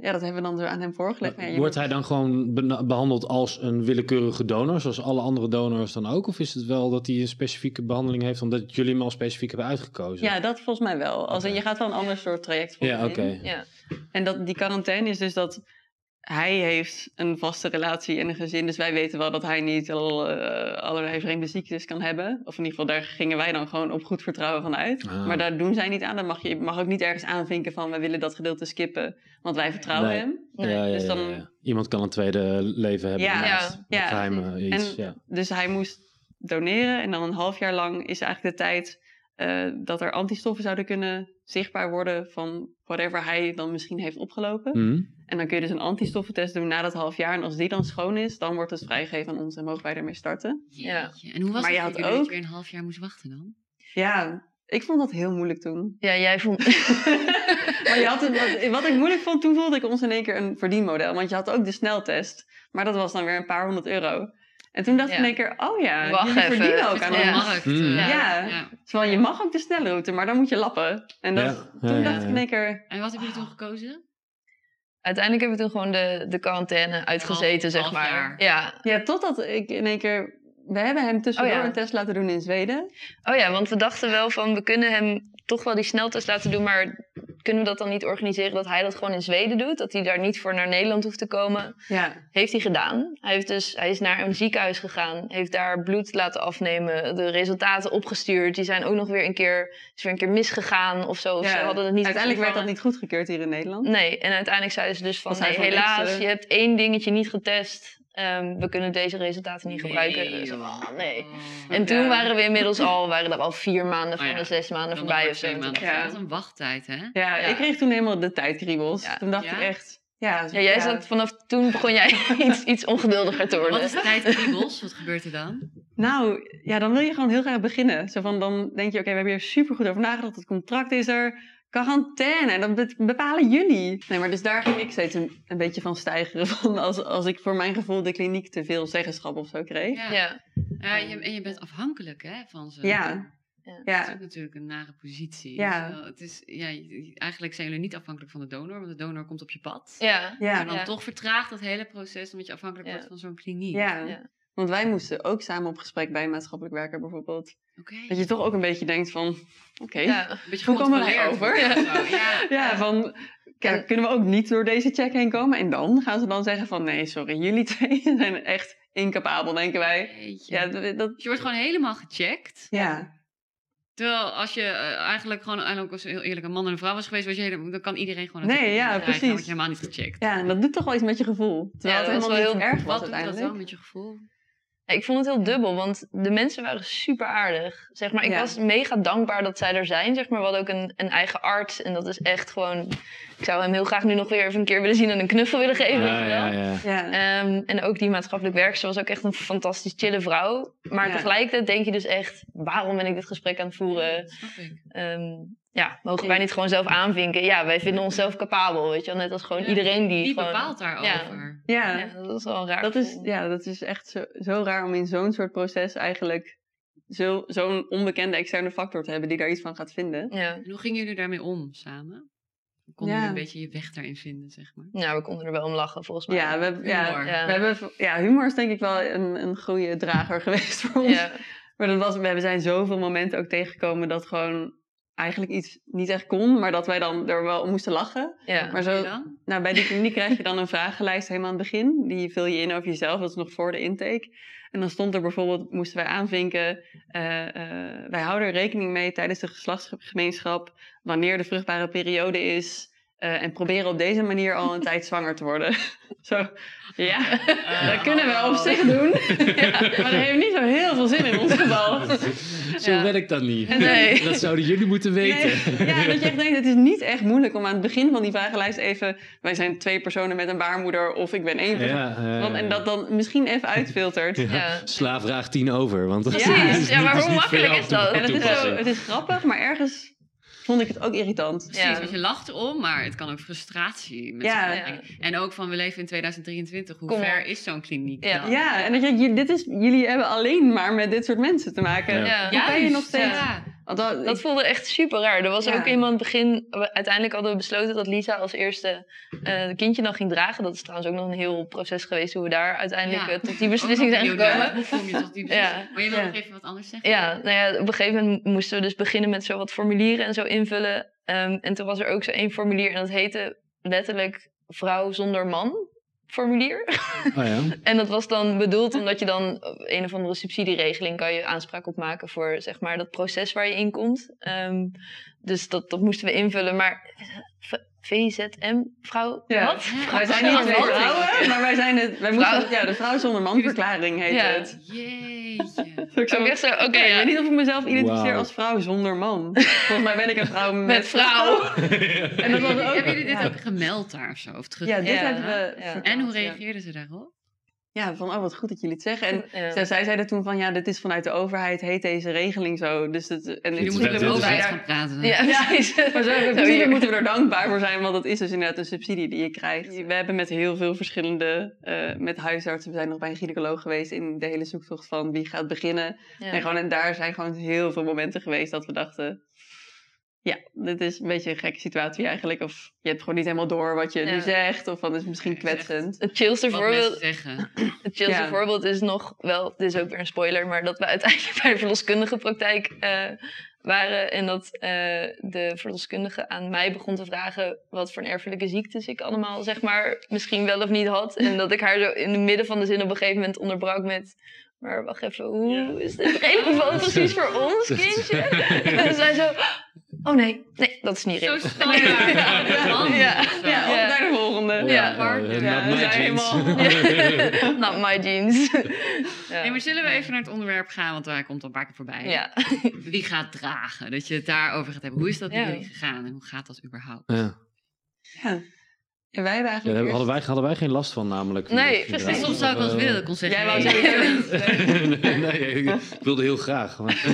ja, dat hebben we dan aan hem voorgelegd. Maar ja, je Wordt moet- hij dan gewoon behandeld als een willekeurige donor, zoals alle andere donors dan ook? Of is het wel dat hij een specifieke behandeling heeft, omdat jullie hem al specifiek hebben uitgekozen? Ja, dat volgens mij wel. Als in, je gaat wel een ander soort traject voor Ja, oké. Ja. En dat, die quarantaine is dus dat hij heeft een vaste relatie en een gezin. Dus wij weten wel dat hij niet al, eh, allerlei vreemde ziektes kan hebben. Of in ieder geval, daar gingen wij dan gewoon op goed vertrouwen van uit. Ah. Maar daar doen zij niet aan. Dan mag je mag ook niet ergens aanvinken van... we willen dat gedeelte skippen, want wij vertrouwen Nee. hem. Ja, ja, Dus dan- ja. Iemand kan een tweede leven hebben. Ja, naast ja, geheime iets. En ja. Dus hij moest doneren. En dan een half jaar lang is eigenlijk de tijd... eh, dat er antistoffen zouden kunnen zichtbaar worden... van whatever hij dan misschien heeft opgelopen. Mhm. En dan kun je dus een antistoffentest doen na dat half jaar. En als die dan schoon is, dan wordt het vrijgegeven aan ons en mogen wij ermee starten. Ja. En hoe was Maar het je had jullie dat ook- je weer een half jaar moest wachten dan? Ja, ik vond dat heel moeilijk toen. Ja, jij vond... maar je had het, wat, wat ik moeilijk vond, toen voelde ik ons in één keer een verdienmodel. Want je had ook de sneltest. Maar dat was dan weer een paar honderd euro. En toen dacht ik in één keer, oh ja, Wacht jullie even. verdienen ook aan gewoon Ja. de markt. Mm. eh, Ja. ja. Terwijl je mag ook de snelle route, maar dan moet je lappen. En dat, Ja, ja, toen ja, dacht ik ja. in één keer, En wat hebben jullie toen gekozen? Uiteindelijk hebben we toen gewoon de, de quarantaine uitgezeten, Half- zeg half maar. jaar. Ja. ja, totdat ik in één keer... We hebben hem tussendoor Oh ja. een test laten doen in Zweden. Oh ja, want we dachten wel van, we kunnen hem toch wel die sneltest laten doen, maar kunnen we dat dan niet organiseren dat hij dat gewoon in Zweden doet? Dat hij daar niet voor naar Nederland hoeft te komen? Ja, Heeft hij gedaan. Hij, heeft dus, hij is naar een ziekenhuis gegaan, heeft daar bloed laten afnemen, de resultaten opgestuurd. Die zijn ook nog weer een keer, is weer een keer misgegaan of zo. Of Ja, ze hadden het niet uiteindelijk werd dat niet goedgekeurd hier in Nederland. Nee, en uiteindelijk zeiden ze dus van, nee, helaas, extra? je hebt één dingetje niet getest. Ehm, we kunnen deze resultaten niet gebruiken. Nee, Dus, nee. Oh. En toen waren we inmiddels al, waren er al vier maanden van Oh ja. de zes maanden Dan voorbij of zo. twee maanden. Ja. Dat is een wachttijd, hè? Ja, Ja. ik kreeg toen helemaal de tijdkriebels. Ja. Toen dacht Ja? ik echt... Ja, Ja, jij zat vanaf toen begon jij iets, iets ongeduldiger te Wat worden. is tijdkriebels? Wat gebeurt er dan? Nou, ja, dan wil je gewoon heel graag beginnen. Zo van, dan denk je, oké, we hebben hier super goed over nagedacht. Het contract is er. Quarantaine, en dat be- bepalen jullie. Nee, maar dus daar ging ik steeds een, een beetje van stijgeren. Van als, als ik voor mijn gevoel de kliniek te veel zeggenschap of zo kreeg. Ja. Ja, Ja, je, en je bent afhankelijk hè, van ze. Ja, Ja. Dat is ook natuurlijk een nare positie. Ja. Terwijl Het is, ja, eigenlijk zijn jullie niet afhankelijk van de donor, want de donor komt op je pad. ja, ja, Maar dan Ja. toch vertraagt dat hele proces omdat je afhankelijk Ja. wordt van zo'n kliniek. ja. Ja. Want wij moesten ook samen op gesprek bij een maatschappelijk werker bijvoorbeeld. Dat je toch ook een beetje denkt van, oké, ja. Een beetje Hoe komen gecontroleerd over? zo. Ja. Ja, van ja, En- kunnen we ook niet door deze check heen komen? En dan gaan ze dan zeggen van nee, sorry, jullie twee zijn echt incapabel, denken wij. Jeetje. Ja, dat, Dus je wordt gewoon helemaal gecheckt. ja. Terwijl als je eh, eigenlijk gewoon eigenlijk als heel eerlijk een man en een vrouw was geweest, was je helemaal, dan kan iedereen gewoon Nee, ja, precies. Dan je helemaal niet gecheckt. ja, en dat doet toch wel iets met je gevoel. Terwijl Ja, het helemaal wel niet heel- erg was Wat doet dat dan met je gevoel? Ja, Ik vond het heel dubbel, want de mensen waren super aardig. Zeg maar, ik Ja. was mega dankbaar dat zij er zijn. Zeg maar, we hadden ook een, een eigen arts. En dat is echt gewoon... Ik zou hem heel graag nu nog weer even een keer willen zien en een knuffel willen geven. Ja, ja, ja. Ja. Ehm, en ook die maatschappelijk werkster was ook echt een fantastisch chille vrouw. Maar Ja. tegelijkertijd denk je dus echt... Waarom ben ik dit gesprek aan het voeren? Dat snap ik. Ehm, ja, mogen wij niet gewoon zelf aanvinken? Ja, wij vinden onszelf capabel, weet je wel. Net als gewoon Ja, iedereen die Wie gewoon... bepaalt daarover? Ja. Ja, dat is wel raar dat, is, ja, dat is echt zo, zo raar om in zo'n soort proces eigenlijk zo- zo'n onbekende externe factor te hebben die daar iets van gaat vinden. Ja. En hoe gingen jullie daarmee om samen? Hoe Konden Ja. jullie een beetje je weg daarin vinden, zeg maar? Nou, we konden er wel om lachen, volgens mij. Ja, we, hebben- ja, Humor. Ja. we hebben, ja, humor is denk ik wel een, een goede drager geweest voor ons. Ja. Maar dat was, we zijn zoveel momenten ook tegengekomen dat gewoon eigenlijk iets niet echt kon, maar dat wij dan er wel om moesten lachen. Ja. Maar zo, dan? nou, bij die kliniek krijg je dan een vragenlijst helemaal aan het begin. Die vul je in over jezelf, dat is nog voor de intake. En dan stond er bijvoorbeeld, moesten wij aanvinken, eh, eh, wij houden er rekening mee tijdens de geslachtsgemeenschap, wanneer de vruchtbare periode is. Eh, en proberen op deze manier al een tijd zwanger te worden. zo, ja, dat kunnen we op zich doen. ja, maar dat heeft niet zo heel veel zin in ons geval. Zo Ja. werkt dat niet. Nee. Dat zouden jullie moeten weten. Nee. Ja, dat je echt denkt, het is niet echt moeilijk om aan het begin van die vragenlijst even... Wij zijn twee personen met een baarmoeder of ik ben één persoon. Ja, Want, en dat dan misschien even uitfiltert. Ja. Ja. Slaaf vraagt tien over. Want dat Precies. is Ja, maar hoe makkelijk is dat? En het is, zo, het is grappig, maar ergens vond ik het ook irritant. Precies, Ja. want je lacht erom, maar het kan ook frustratie met Ja. En ook van, we leven in 2023, hoe Kom ver is zo'n kliniek Ja. dan? Ja, en dat je, dit is, jullie hebben alleen maar met dit soort mensen te maken. Ja. Ja. Hoe kan je nog steeds... Want dat, Dat voelde echt super raar. Er was Ja. ook iemand begin. Uiteindelijk hadden we besloten dat Lisa als eerste eh het kindje dan ging dragen. Dat is trouwens ook nog een heel proces geweest hoe we daar uiteindelijk Ja. eh, tot die beslissing zijn gekomen. Hoe kom je tot die beslissing? Ja. Maar je wil Ja. nog even wat anders zeggen? Ja, nou ja, op een gegeven moment moesten we dus beginnen met zo wat formulieren en zo invullen. Ehm, en toen was er ook zo één formulier en dat heette letterlijk vrouw zonder man formulier. Oh ja. En dat was dan bedoeld omdat je dan op een of andere subsidieregeling kan je aanspraak op maken voor zeg maar dat proces waar je in komt. Ehm, dus dat, dat moesten we invullen. Maar V- VZM, vrouw, Ja. wat? Wij zijn niet twee vrouwen, maar wij zijn het. Wij Vrouw. moesten, ja, de vrouw zonder man verklaring heet Ja. het. Jeetje. Zo, echt zo, oké, ja. ik weet niet of ik mezelf identificeer als vrouw zonder man. Volgens mij ben ik een vrouw met, Met vrouw. En dat was ook, Hebben jullie dit ja. ook gemeld daar of zo? Of terug? Ja, dit Ja. hebben we En hoe reageerden ze daarop? Ja, van oh wat goed dat jullie het zeggen. En Ja. zij, zij zeiden toen van ja, dit is vanuit de overheid, heet deze regeling zo. Dus het, en Jullie het- moeten met de overheid gaan praten. Ja, precies. Maar zo, Zo moeten we er dankbaar voor zijn, want dat is dus inderdaad een subsidie die je krijgt. We hebben met heel veel verschillende, eh, met huisartsen, we zijn nog bij een gynaecoloog geweest in de hele zoektocht van wie gaat beginnen. Ja. En, gewoon, en daar zijn gewoon heel veel momenten geweest dat we dachten, ja, dit is een beetje een gekke situatie eigenlijk. Of je hebt gewoon niet helemaal door wat je Ja. nu zegt, of het is misschien Ja, het is echt- kwetsend. Het chillste Wat voorbeeld. Het chillste Ja. voorbeeld is nog wel, dit is ook weer een spoiler, maar dat we uiteindelijk bij de verloskundige praktijk eh, waren. En dat eh, de verloskundige aan mij begon te vragen wat voor een erfelijke ziektes ik allemaal, zeg maar, misschien wel of niet had. En dat ik haar zo in het midden van de zin op een gegeven moment onderbrak met. Maar wacht even, hoe is dit relevant precies voor ons, kindje? En zij zo, oh nee, nee, dat is niet Zo relevant. standaard. Ja. Ja. zo. Naar de volgende. Ja. not we my zijn jeans. helemaal- Not my jeans. Ja. Nee, maar zullen we even naar het onderwerp gaan, want hij komt al een paar keer voorbij. Ja. Wie gaat dragen? Dat je het daarover gaat hebben. Hoe is dat bij Ja. jullie gegaan en hoe gaat dat überhaupt? Ja. Ja. En wij hebben eigenlijk daar eerst- hadden, wij, hadden wij geen last van namelijk. Nee, precies. Soms zou ik wel eens willen dat ik kon zeggen. Jij wou niet. nee, nee, ik wilde heel graag. maar-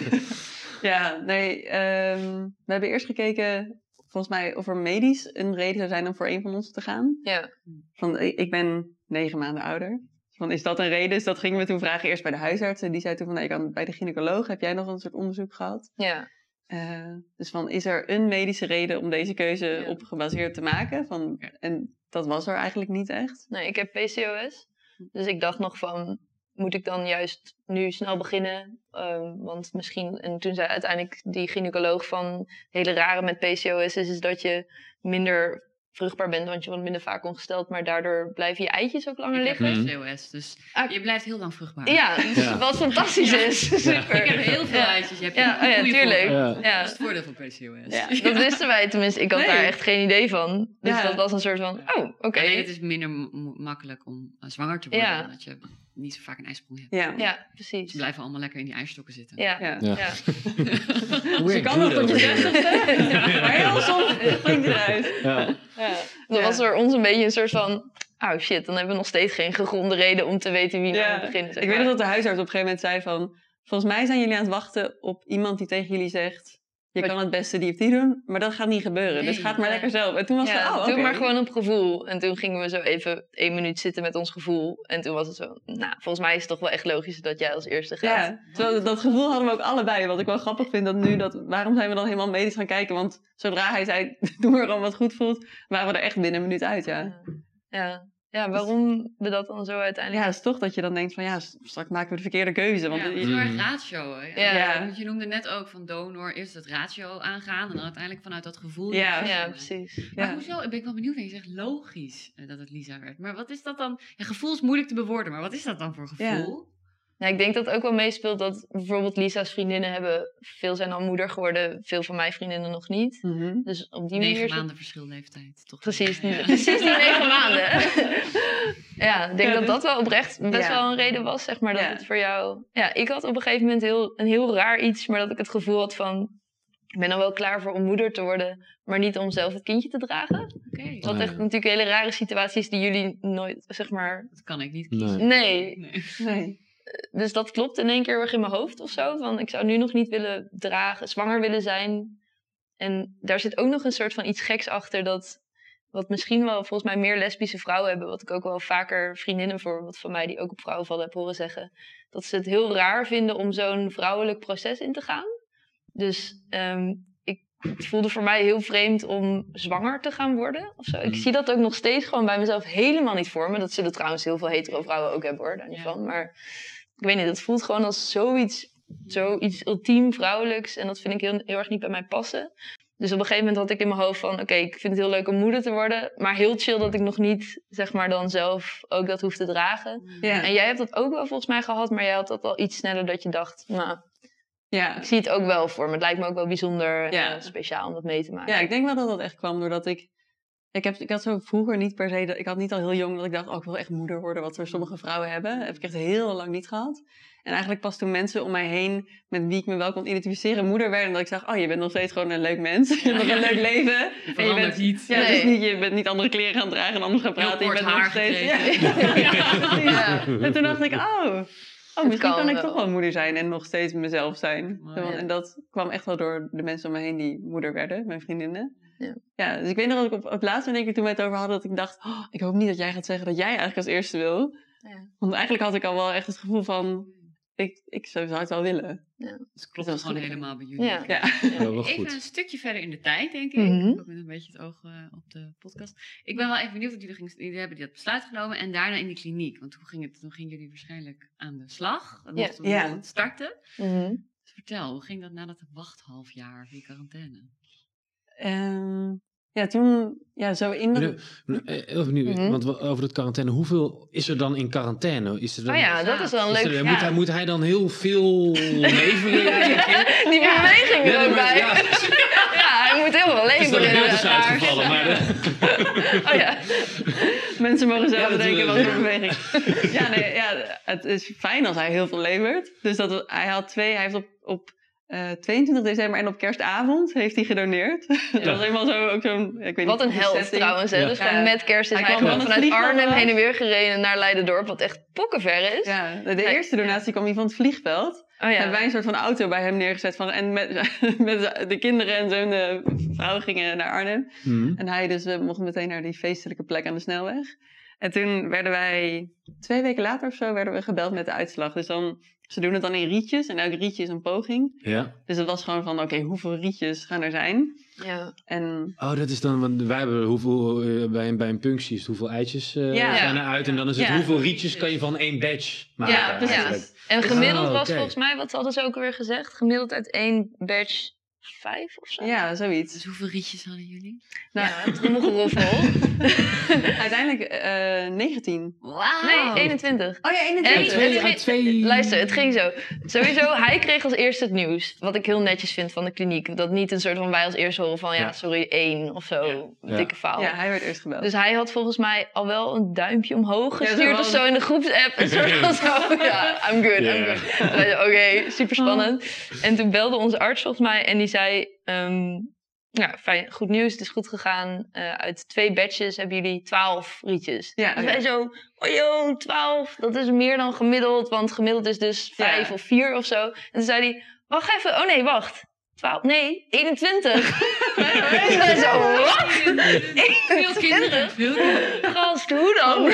Ja, nee. ehm, we hebben eerst gekeken, volgens mij, of er medisch een reden zou zijn om voor een van ons te gaan. Ja. Van, ik ben negen maanden ouder. Van, is dat een reden? Dus dat gingen we toen vragen eerst bij de huisarts. En die zei toen van, nee, kan bij de gynaecoloog. Heb jij nog een soort onderzoek gehad? Ja. Eh, dus van, is er een medische reden om deze keuze Ja. op gebaseerd te maken? Van. En dat was er eigenlijk niet echt. Nee, ik heb PCOS. Dus ik dacht nog van, moet ik dan juist nu snel beginnen? Ehm, want misschien, en toen zei uiteindelijk die gynaecoloog van, hele rare met PCOS is, is dat je minder vruchtbaar bent, want je wordt minder vaak ongesteld, maar daardoor blijven je eitjes ook langer Ik heb liggen. Mhm. PCOS, dus Ah. je blijft heel lang vruchtbaar. Ja, dus Ja. wat fantastisch is. Super. Ik heb heel veel Ja. eitjes. Je hebt Ja, een oh ja, goede tuurlijk. Ja. Dat Ja, is het voordeel van PCOS. Ja. dat wisten wij tenminste. Ik had Nee. daar echt geen idee van. Dus Ja. dat was een soort van, oh, oké. Alleen het is minder makkelijk om eh, zwanger te worden. Ja. Omdat je niet zo vaak een ijsprong hebt. Ja. Ja, Ze precies. blijven allemaal lekker in die ijsstokken zitten. Ja, Ja. Ja. ja. Hoe je kan nog tot je zestigste. Maar heel soms springt het eruit. Ja. Dan Ja. was er ons een beetje een soort van... Oh shit, dan hebben we nog steeds geen gegronde reden om te weten wie nou Ja. moet beginnen. zeg Ik weet nog dat de huisarts op een gegeven moment zei van... Volgens mij zijn jullie aan het wachten op iemand die tegen jullie zegt... Je kan het beste die of die doen, maar dat gaat niet gebeuren. dus ga het maar Ja. lekker zelf. En toen was ja, het, oh, doe maar gewoon op gevoel. En toen gingen we zo even één minuut zitten met ons gevoel. En toen was het zo, nou, volgens mij is het toch wel echt logisch dat jij als eerste gaat. Ja, terwijl dat gevoel hadden we ook allebei. Wat ik wel grappig vind dat nu, dat, waarom zijn we dan helemaal medisch gaan kijken? Want zodra hij zei, doe maar gewoon wat goed voelt, waren we er echt binnen een minuut uit, ja. Ja. Ja, waarom we dat dan zo uiteindelijk... Ja, het is toch dat je dan denkt van, ja, straks maken we de verkeerde keuze. Want Ja, het is heel erg Mhm. ratio. Hè? Ja. Ja. Want je noemde net ook van donor eerst het ratio aangaan en dan uiteindelijk vanuit dat gevoel. Ja. Ja, precies. Maar Ja. hoezo? Ik ben wel benieuwd. Je zegt logisch eh, dat het Lisa werd. Maar wat is dat dan? Ja, gevoel is moeilijk te bewoorden, maar wat is dat dan voor gevoel? Ja, ik denk dat het ook wel meespeelt dat bijvoorbeeld Lisa's vriendinnen hebben... Veel zijn al moeder geworden, veel van mijn vriendinnen nog niet. Mhm. Dus op die Negen manier... zit- maanden verschil leeftijd, toch? Precies, Ja. precies die negen maanden. ja, ik denk Ja, dat dus- dat wel oprecht best Ja. wel een reden was, zeg maar, dat Ja. het voor jou... Ja, ik had op een gegeven moment heel, een heel raar iets, maar dat ik het gevoel had van... Ik ben al wel klaar voor om moeder te worden, maar niet om zelf het kindje te dragen. Oké, Wat echt natuurlijk hele rare situaties die jullie nooit, zeg maar... dat kan ik niet Nee. kiezen. Nee, Nee. Nee. Dus dat klopt in één keer weer in mijn hoofd of zo. Van ik zou nu nog niet willen dragen, zwanger willen zijn. En daar zit ook nog een soort van iets geks achter dat. Wat misschien wel volgens mij meer lesbische vrouwen hebben. Wat ik ook wel vaker vriendinnen voor wat van mij die ook op vrouwen vallen heb horen zeggen. Dat ze het heel raar vinden om zo'n vrouwelijk proces in te gaan. dus ehm, ik, het voelde voor mij heel vreemd om zwanger te gaan worden. Of zo. Ik Mhm. zie dat ook nog steeds gewoon bij mezelf helemaal niet voor me. Dat zullen trouwens heel veel hetero vrouwen ook hebben hoor, daar niet Ja. van. Maar ik weet niet, het voelt gewoon als zoiets, zoiets ultiem vrouwelijks. En dat vind ik heel, heel erg niet bij mij passen. Dus op een gegeven moment had ik in mijn hoofd van... oké, ik vind het heel leuk om moeder te worden... maar heel chill dat ik nog niet, zeg maar, dan zelf ook dat hoef te dragen. Ja, En jij hebt dat ook wel volgens mij gehad... maar jij had dat al iets sneller dat je dacht... nou, ja. ik zie het ook wel voor me. Het lijkt me ook wel bijzonder Ja. eh, speciaal om dat mee te maken. ja, ik denk wel dat dat echt kwam doordat ik... Ik, heb, ik had zo vroeger niet per se... dat- Ik had niet al heel jong dat ik dacht... Oh, ik wil echt moeder worden, wat er sommige vrouwen hebben. Dat heb ik echt heel lang niet gehad. En eigenlijk pas toen mensen om mij heen... met wie ik me wel kon identificeren, moeder werden... dat ik zag, oh, je bent nog steeds gewoon een leuk mens. Je hebt nog een leuk leven. En je bent, niet. ja, Nee. niet, je bent niet andere kleren gaan dragen en anders gaan Heel praten. Je bent nog steeds... Ja, ja, precies. Ja. En toen dacht ik, oh, oh misschien kan kan, ik toch wel moeder zijn en nog steeds mezelf zijn. En dat kwam echt wel door de mensen om me heen die moeder werden, mijn vriendinnen. Ja. dus ik weet nog dat ik op, op het laatste denk ik toen we het over hadden, dat ik dacht, oh, ik hoop niet dat jij gaat zeggen dat jij eigenlijk als eerste wil. Ja. Want eigenlijk had ik al wel echt het gevoel van, ik, ik zou zou het wel willen. Dus het Dat klopt was gewoon helemaal bij jullie. Ja. Ja. Even een stukje verder in de tijd, denk ik. Mhm. Ook met een beetje het oog eh, op de podcast. Ik ben wel even benieuwd, want jullie, gingen, jullie hebben dat besluit genomen en daarna in de kliniek. Want toen, ging het, toen gingen jullie waarschijnlijk aan de slag. Dat Ja. Ja. het starten. Dus vertel, hoe ging dat na dat wachthalfjaar in quarantaine? Ehm, ja, toen, ja, zo in de... Eh, Even nu, Mhm. want over het quarantaine. Hoeveel is er dan in quarantaine? Is er dan, Oh ja, dat is wel een leuk... er- ja. moet, hij, moet hij dan heel veel leveren? Die beweging er Ja, ook maar- bij. ja, Ja, hij moet heel veel het is dat leven het beeld is uitgevallen. Maar de- Oh ja. Mensen mogen zelf bedenken wil- wat voor beweging. ja, nee, ja, het is fijn als hij heel veel levert. Dus dat, hij had twee, hij heeft op, op eh, 22 december en op kerstavond heeft hij gedoneerd. dat was helemaal zo, ook zo'n, ik weet Wat niet, een held setting. trouwens. Hè? Ja. Dus gewoon met kerst is Hij hij, kwam gewoon vanuit Arnhem heen en weer gereden naar Leidendorp. Wat echt pokkenver is. Ja, de, de Hij- eerste donatie kwam hij van het vliegveld. Oh Hebben wij een soort van auto bij hem neergezet. Van, en met, met de kinderen en zijn de vrouw gingen naar Arnhem. Mhm. En hij dus eh, mocht meteen naar die feestelijke plek aan de snelweg. En toen werden wij, twee weken later of zo, werden we gebeld met de uitslag. Dus dan, ze doen het dan in rietjes en elk rietje is een poging. Ja. Dus het was gewoon van, oké, hoeveel rietjes gaan er zijn? ja. En Oh, dat is dan, want wij hebben hoeveel, eh, bij, een, bij een punctie is hoeveel eitjes eh, Ja. zijn er uit. En dan is het Ja. hoeveel rietjes kan je van één badge maken. Ja, precies. En gemiddeld Oh, was volgens mij, wat hadden ze ook weer gezegd? Gemiddeld uit één badge vijf of zo? ja, zoiets. Dus hoeveel rietjes hadden jullie? Nou, Ja, trommelgeroffel. uiteindelijk eh 19. Wauw! Nee, 21. Oh ja, En 21. het, twee- het- uit twee- Luister, het ging zo. Sowieso, hij kreeg als eerste het nieuws. Wat ik heel netjes vind van de kliniek. Dat niet een soort van wij als eerste horen van ja, Ja. sorry, één of zo. Ja. Dikke faal. Ja, hij werd eerst gebeld. Dus hij had volgens mij al wel een duimpje omhoog gestuurd of zo in de groepsapp. Een soort van zo, ja, I'm good, I'm good. En Oké, super spannend. En toen belde onze arts volgens mij en die zei... ehm, ja, fijn, goed nieuws, het is goed gegaan. Eh, uit twee batches hebben jullie twaalf rietjes. Ja, dus ja. wij zo, oh joh, twaalf, dat is meer dan gemiddeld. Want gemiddeld is dus Ja. vijf of vier of zo. En toen zei hij, wacht even, oh nee, wacht. 12, nee, 21. en wij zo, wat? Veel kinderen. Veel kinderen. Gast, hoe dan?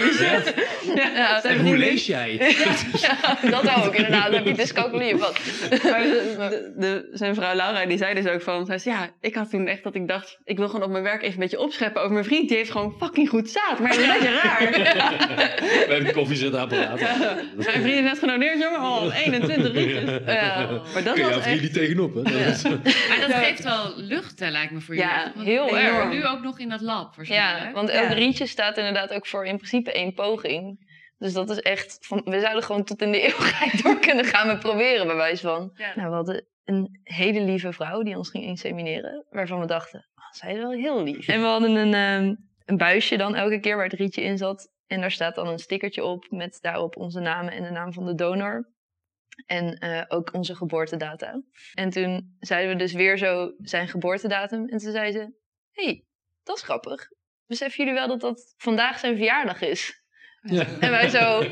Ja, En hoe lees jij? ja, dat ook inderdaad. Heb je dyscalculie of wat? Maar de, de- de- zijn vrouw Laura, die zei dus ook van... Zei ze, ja, ik had toen echt dat ik dacht... Ik wil gewoon op mijn werk even een beetje opscheppen over mijn vriend. Die heeft gewoon fucking goed zaad. Maar dat is een beetje raar. Bij een koffiezetapparaat. Mijn vriend is net genoneerd, jongen. Oh, 21 rietjes. Maar dat Kun je was echt... niet tegenop, hè? Maar dat Ja. geeft wel lucht, hè, lijkt me, voor Ja, jullie. Want heel erg. Nu ook nog in dat lab, waarschijnlijk. Ja, want elk Ja. rietje staat inderdaad ook voor in principe één poging. Dus dat is echt, van, we zouden gewoon tot in de eeuwigheid door kunnen gaan met proberen, bij wijze van. Ja. Nou, we hadden een hele lieve vrouw die ons ging insemineren, waarvan we dachten, oh, zij is wel heel lief. En we hadden een, ehm, een buisje dan elke keer waar het rietje in zat. En daar staat dan een stickertje op met daarop onze namen en de naam van de donor. En eh, ook onze geboortedata. En toen zeiden we dus weer zo zijn geboortedatum. En toen zei ze, hé, hey, dat is grappig. Beseffen jullie wel dat dat vandaag zijn verjaardag is? Ja. En wij zo,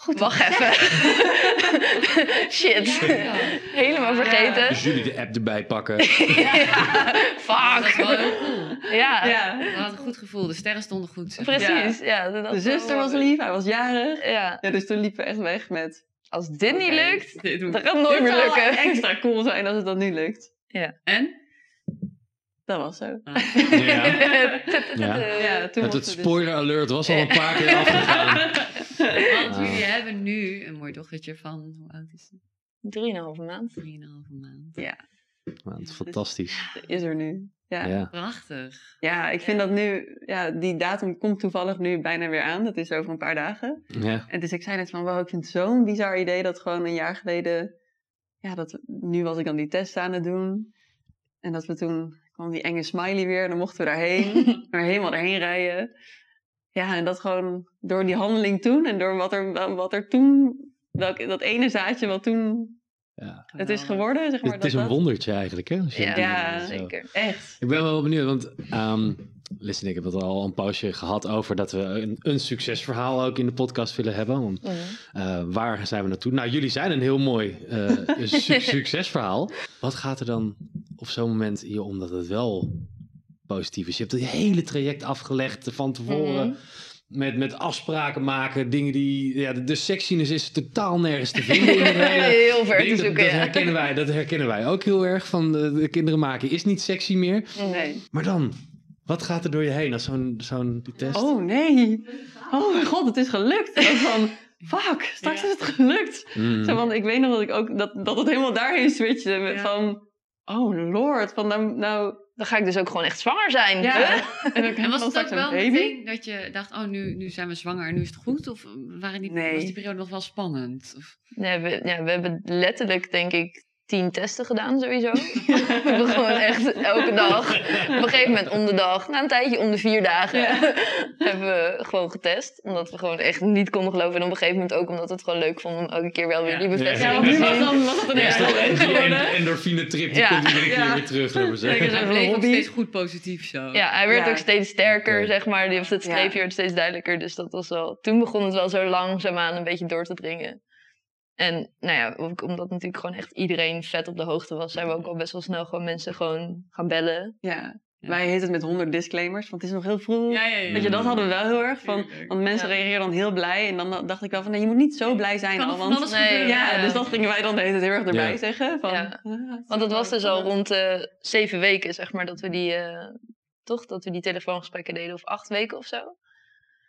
Goed, wacht even. Shit. Ja. Helemaal vergeten. Dus jullie de app erbij pakken. Ja, Dat is wel Fuck. heel cool. Ja, Ja. We hadden een goed gevoel. De sterren stonden goed. precies. Ja. dat De zuster was lief, hij was jarig. Ja, Ja, dus toen liepen we echt weg met... Als dit niet lukt, Dit ik. gaat het nooit meer zou lukken. extra cool zijn als het dan nu lukt. En? Dat was zo. Ah. Ja. Ja. Ja, toen Het, dus- spoiler alert was al een paar keer afgegaan. Want Ah. jullie hebben nu een mooi dochtertje van, hoe oud is ze? Drieënhalve maand. 3,5 maand. Ja, het is fantastisch. is er nu. Ja. Ja. Prachtig. Ja, ik vind dat nu, ja, die datum komt toevallig nu bijna weer aan. Dat is over een paar dagen. Ja. En dus ik zei net van, wow, ik vind het zo'n bizar idee dat gewoon een jaar geleden, ja, dat, nu was ik dan die test aan het doen. En dat we toen, kwam die enge smiley weer, en dan mochten we daarheen, maar helemaal erheen rijden. Ja, en dat gewoon door die handeling toen en door wat er, wat er toen, welk, dat ene zaadje wat toen ja. het is geworden, zeg maar. Het is dat een dat- wondertje eigenlijk, hè? Ja. Zo. zeker. Echt. Ik ben wel benieuwd, want um, Liz en ik hebben het al een poosje gehad over dat we een, een succesverhaal ook in de podcast willen hebben. Want, eh, waar zijn we naartoe? Nou, jullie zijn een heel mooi eh, su- succesverhaal. Wat gaat er dan op zo'n moment hier om dat het wel positief is? Je hebt het hele traject afgelegd van tevoren. Mhm. Met, met afspraken maken, dingen die... Ja, de, de sexiness is totaal nergens te vinden Heel ver te. Dat- zoeken, dat, ja. herkennen wij, dat herkennen wij ook heel erg. Van de, de kinderen maken is niet sexy meer. Nee. Maar dan, wat gaat er door je heen als zo'n zo'n die test? Oh nee. Oh mijn god, het is gelukt. Ook van, fuck, straks Ja. is het gelukt. Mm. Zo, want ik weet nog dat ik ook dat, dat het helemaal daarheen switchte. Met Ja. Van, oh lord, van nou, nou Dan ga ik dus ook gewoon echt zwanger zijn. ja. Huh? En, was het ook wel een meteen dat je dacht, oh, nu, nu zijn we zwanger en nu is het goed? Of waren die, Nee. was die periode nog wel spannend? Of, Nee, we, ja, we hebben letterlijk, denk ik, tien testen gedaan sowieso. we hebben gewoon echt elke dag, op een gegeven moment om de dag, na een tijdje om de vier dagen, hebben we gewoon getest. Omdat we gewoon echt niet konden geloven. En op een gegeven moment ook omdat we het gewoon leuk vonden om elke keer wel weer Ja. die bevestiging Ja, Ja, want nu te was, zien. dan, was het een Ja, endorfine trip, die Ja. komt iedere keer Ja. weer terug. zeggen. Zeker. hij bleef ook steeds goed positief zo. Ja, hij werd Ja. ook steeds sterker, zeg maar. Het Ja. streepje werd steeds duidelijker. Dus dat was wel... Toen begon het wel zo langzaamaan een beetje door te dringen. En nou ja, ook omdat natuurlijk gewoon echt iedereen vet op de hoogte was... zijn we ook al best wel snel gewoon mensen gewoon gaan bellen. Ja. Ja. Wij heten het met 100 disclaimers, want het is nog heel vroeg. ja, ja. ja. Weet je, dat hadden we wel heel erg. Van, want mensen Ja. reageren dan heel blij. En dan dacht ik wel van, nee, je moet niet zo blij zijn Kan al. Want, alles Nee, ja, Ja. dus dat gingen wij dan de hele tijd heel erg erbij Ja. zeggen. Van, Ja. ah, Want het was dus al rond de zeven weken, zeg maar, dat we die... eh, toch? Dat we die telefoongesprekken deden. Of acht weken of zo.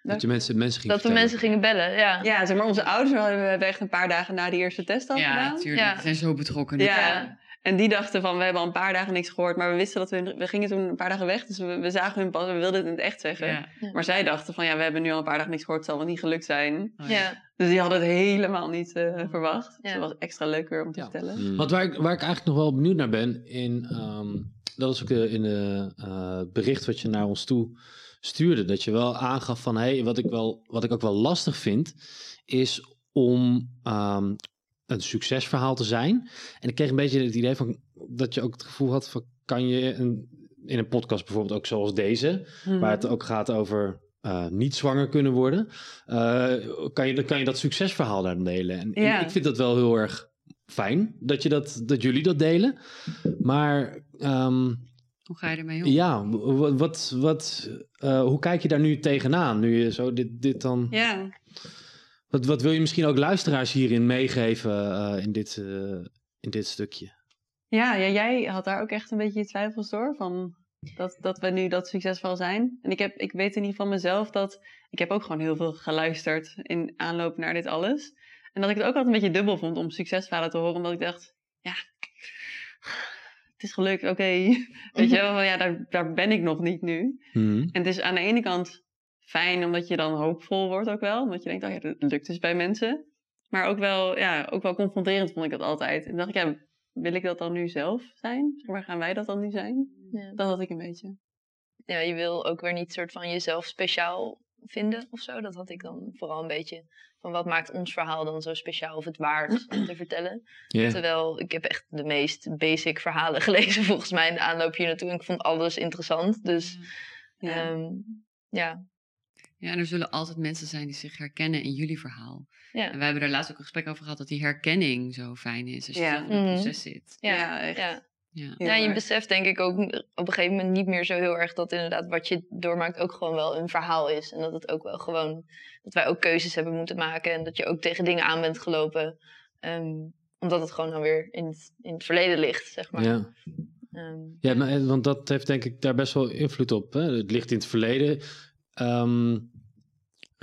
Dat je mensen, mensen ging Dat we mensen gingen bellen, ja. Ja, zeg maar, onze ouders hadden we echt een paar dagen na die eerste test al Ja, gedaan. natuurlijk. Ja. Ze zijn zo betrokken. Ja. En die dachten van, we hebben al een paar dagen niks gehoord, maar we wisten dat we, we gingen toen een paar dagen weg, dus we, we zagen hun pas en we wilden het in het echt zeggen. Ja. Maar zij dachten van, ja, we hebben nu al een paar dagen niks gehoord, het zal wel niet gelukt zijn. Oh, ja. Ja. Dus die hadden het helemaal niet eh, verwacht. Dus Ja. dat was extra leuk weer om te Ja. vertellen. Mm. Want waar ik, waar ik eigenlijk nog wel benieuwd naar ben, in, ehm, dat is ook de, in de eh, bericht wat je naar ons toe stuurde, dat je wel aangaf van, hey, wat ik, wel, wat ik ook wel lastig vind, is om ehm, een succesverhaal te zijn. En ik kreeg een beetje het idee van, dat je ook het gevoel had van, kan je een, in een podcast bijvoorbeeld ook zoals deze, Mhm. waar het ook gaat over eh, niet zwanger kunnen worden, eh, kan, je, dan kan je dat succesverhaal daar delen. En Ja. ik, vind dat wel heel erg fijn dat, je dat, dat jullie dat delen. Maar ehm, Hoe ga je ermee om? ja, wat, wat, eh, hoe kijk je daar nu tegenaan? Nu je zo dit, dit dan. Ja, Wat, wat wil je misschien ook luisteraars hierin meegeven eh, in, dit, eh, in dit stukje? Ja, ja, jij had daar ook echt een beetje je twijfels door. Van dat, dat we nu dat succesvol zijn. En ik, heb, ik weet in ieder geval mezelf dat. Ik heb ook gewoon heel veel geluisterd in aanloop naar dit alles. En dat ik het ook altijd een beetje dubbel vond om succesverhalen te horen. Omdat ik dacht, ja, het is gelukt, oké. Weet je wel, van, ja, daar, daar ben ik nog niet nu. Mhm. En het is aan de ene kant fijn omdat je dan hoopvol wordt ook wel. Omdat je denkt, oh ja, dat lukt dus bij mensen. Maar ook wel, ja, ook wel confronterend vond ik dat altijd. En dacht ik, ja, wil ik dat dan nu zelf zijn? Zeg maar, gaan wij dat dan nu zijn? Ja. Dat had ik een beetje. ja, je wil ook weer niet soort van jezelf speciaal vinden of zo. Dat had ik dan vooral een beetje van wat maakt ons verhaal dan zo speciaal of het waard om te vertellen. Terwijl ik heb echt de meest basic verhalen gelezen volgens mij in de aanloop hier naartoe. En ik vond alles interessant. Dus Ja. ja, ja, Ja, en er zullen altijd mensen zijn die zich herkennen in jullie verhaal. ja. En wij hebben daar laatst ook een gesprek over gehad dat die herkenning zo fijn is als je Ja. zelf in het Mhm. proces zit. ja, Ja, echt. Ja. Ja. Ja, je beseft denk ik ook op een gegeven moment niet meer zo heel erg dat inderdaad wat je doormaakt ook gewoon wel een verhaal is. En dat het ook wel gewoon, dat wij ook keuzes hebben moeten maken en dat je ook tegen dingen aan bent gelopen. ehm, omdat het gewoon dan weer in het, in het verleden ligt, zeg maar. Ja. Ehm, Ja, maar, eh, want dat heeft denk ik daar best wel invloed op. Hè? Het ligt in het verleden. Ehm,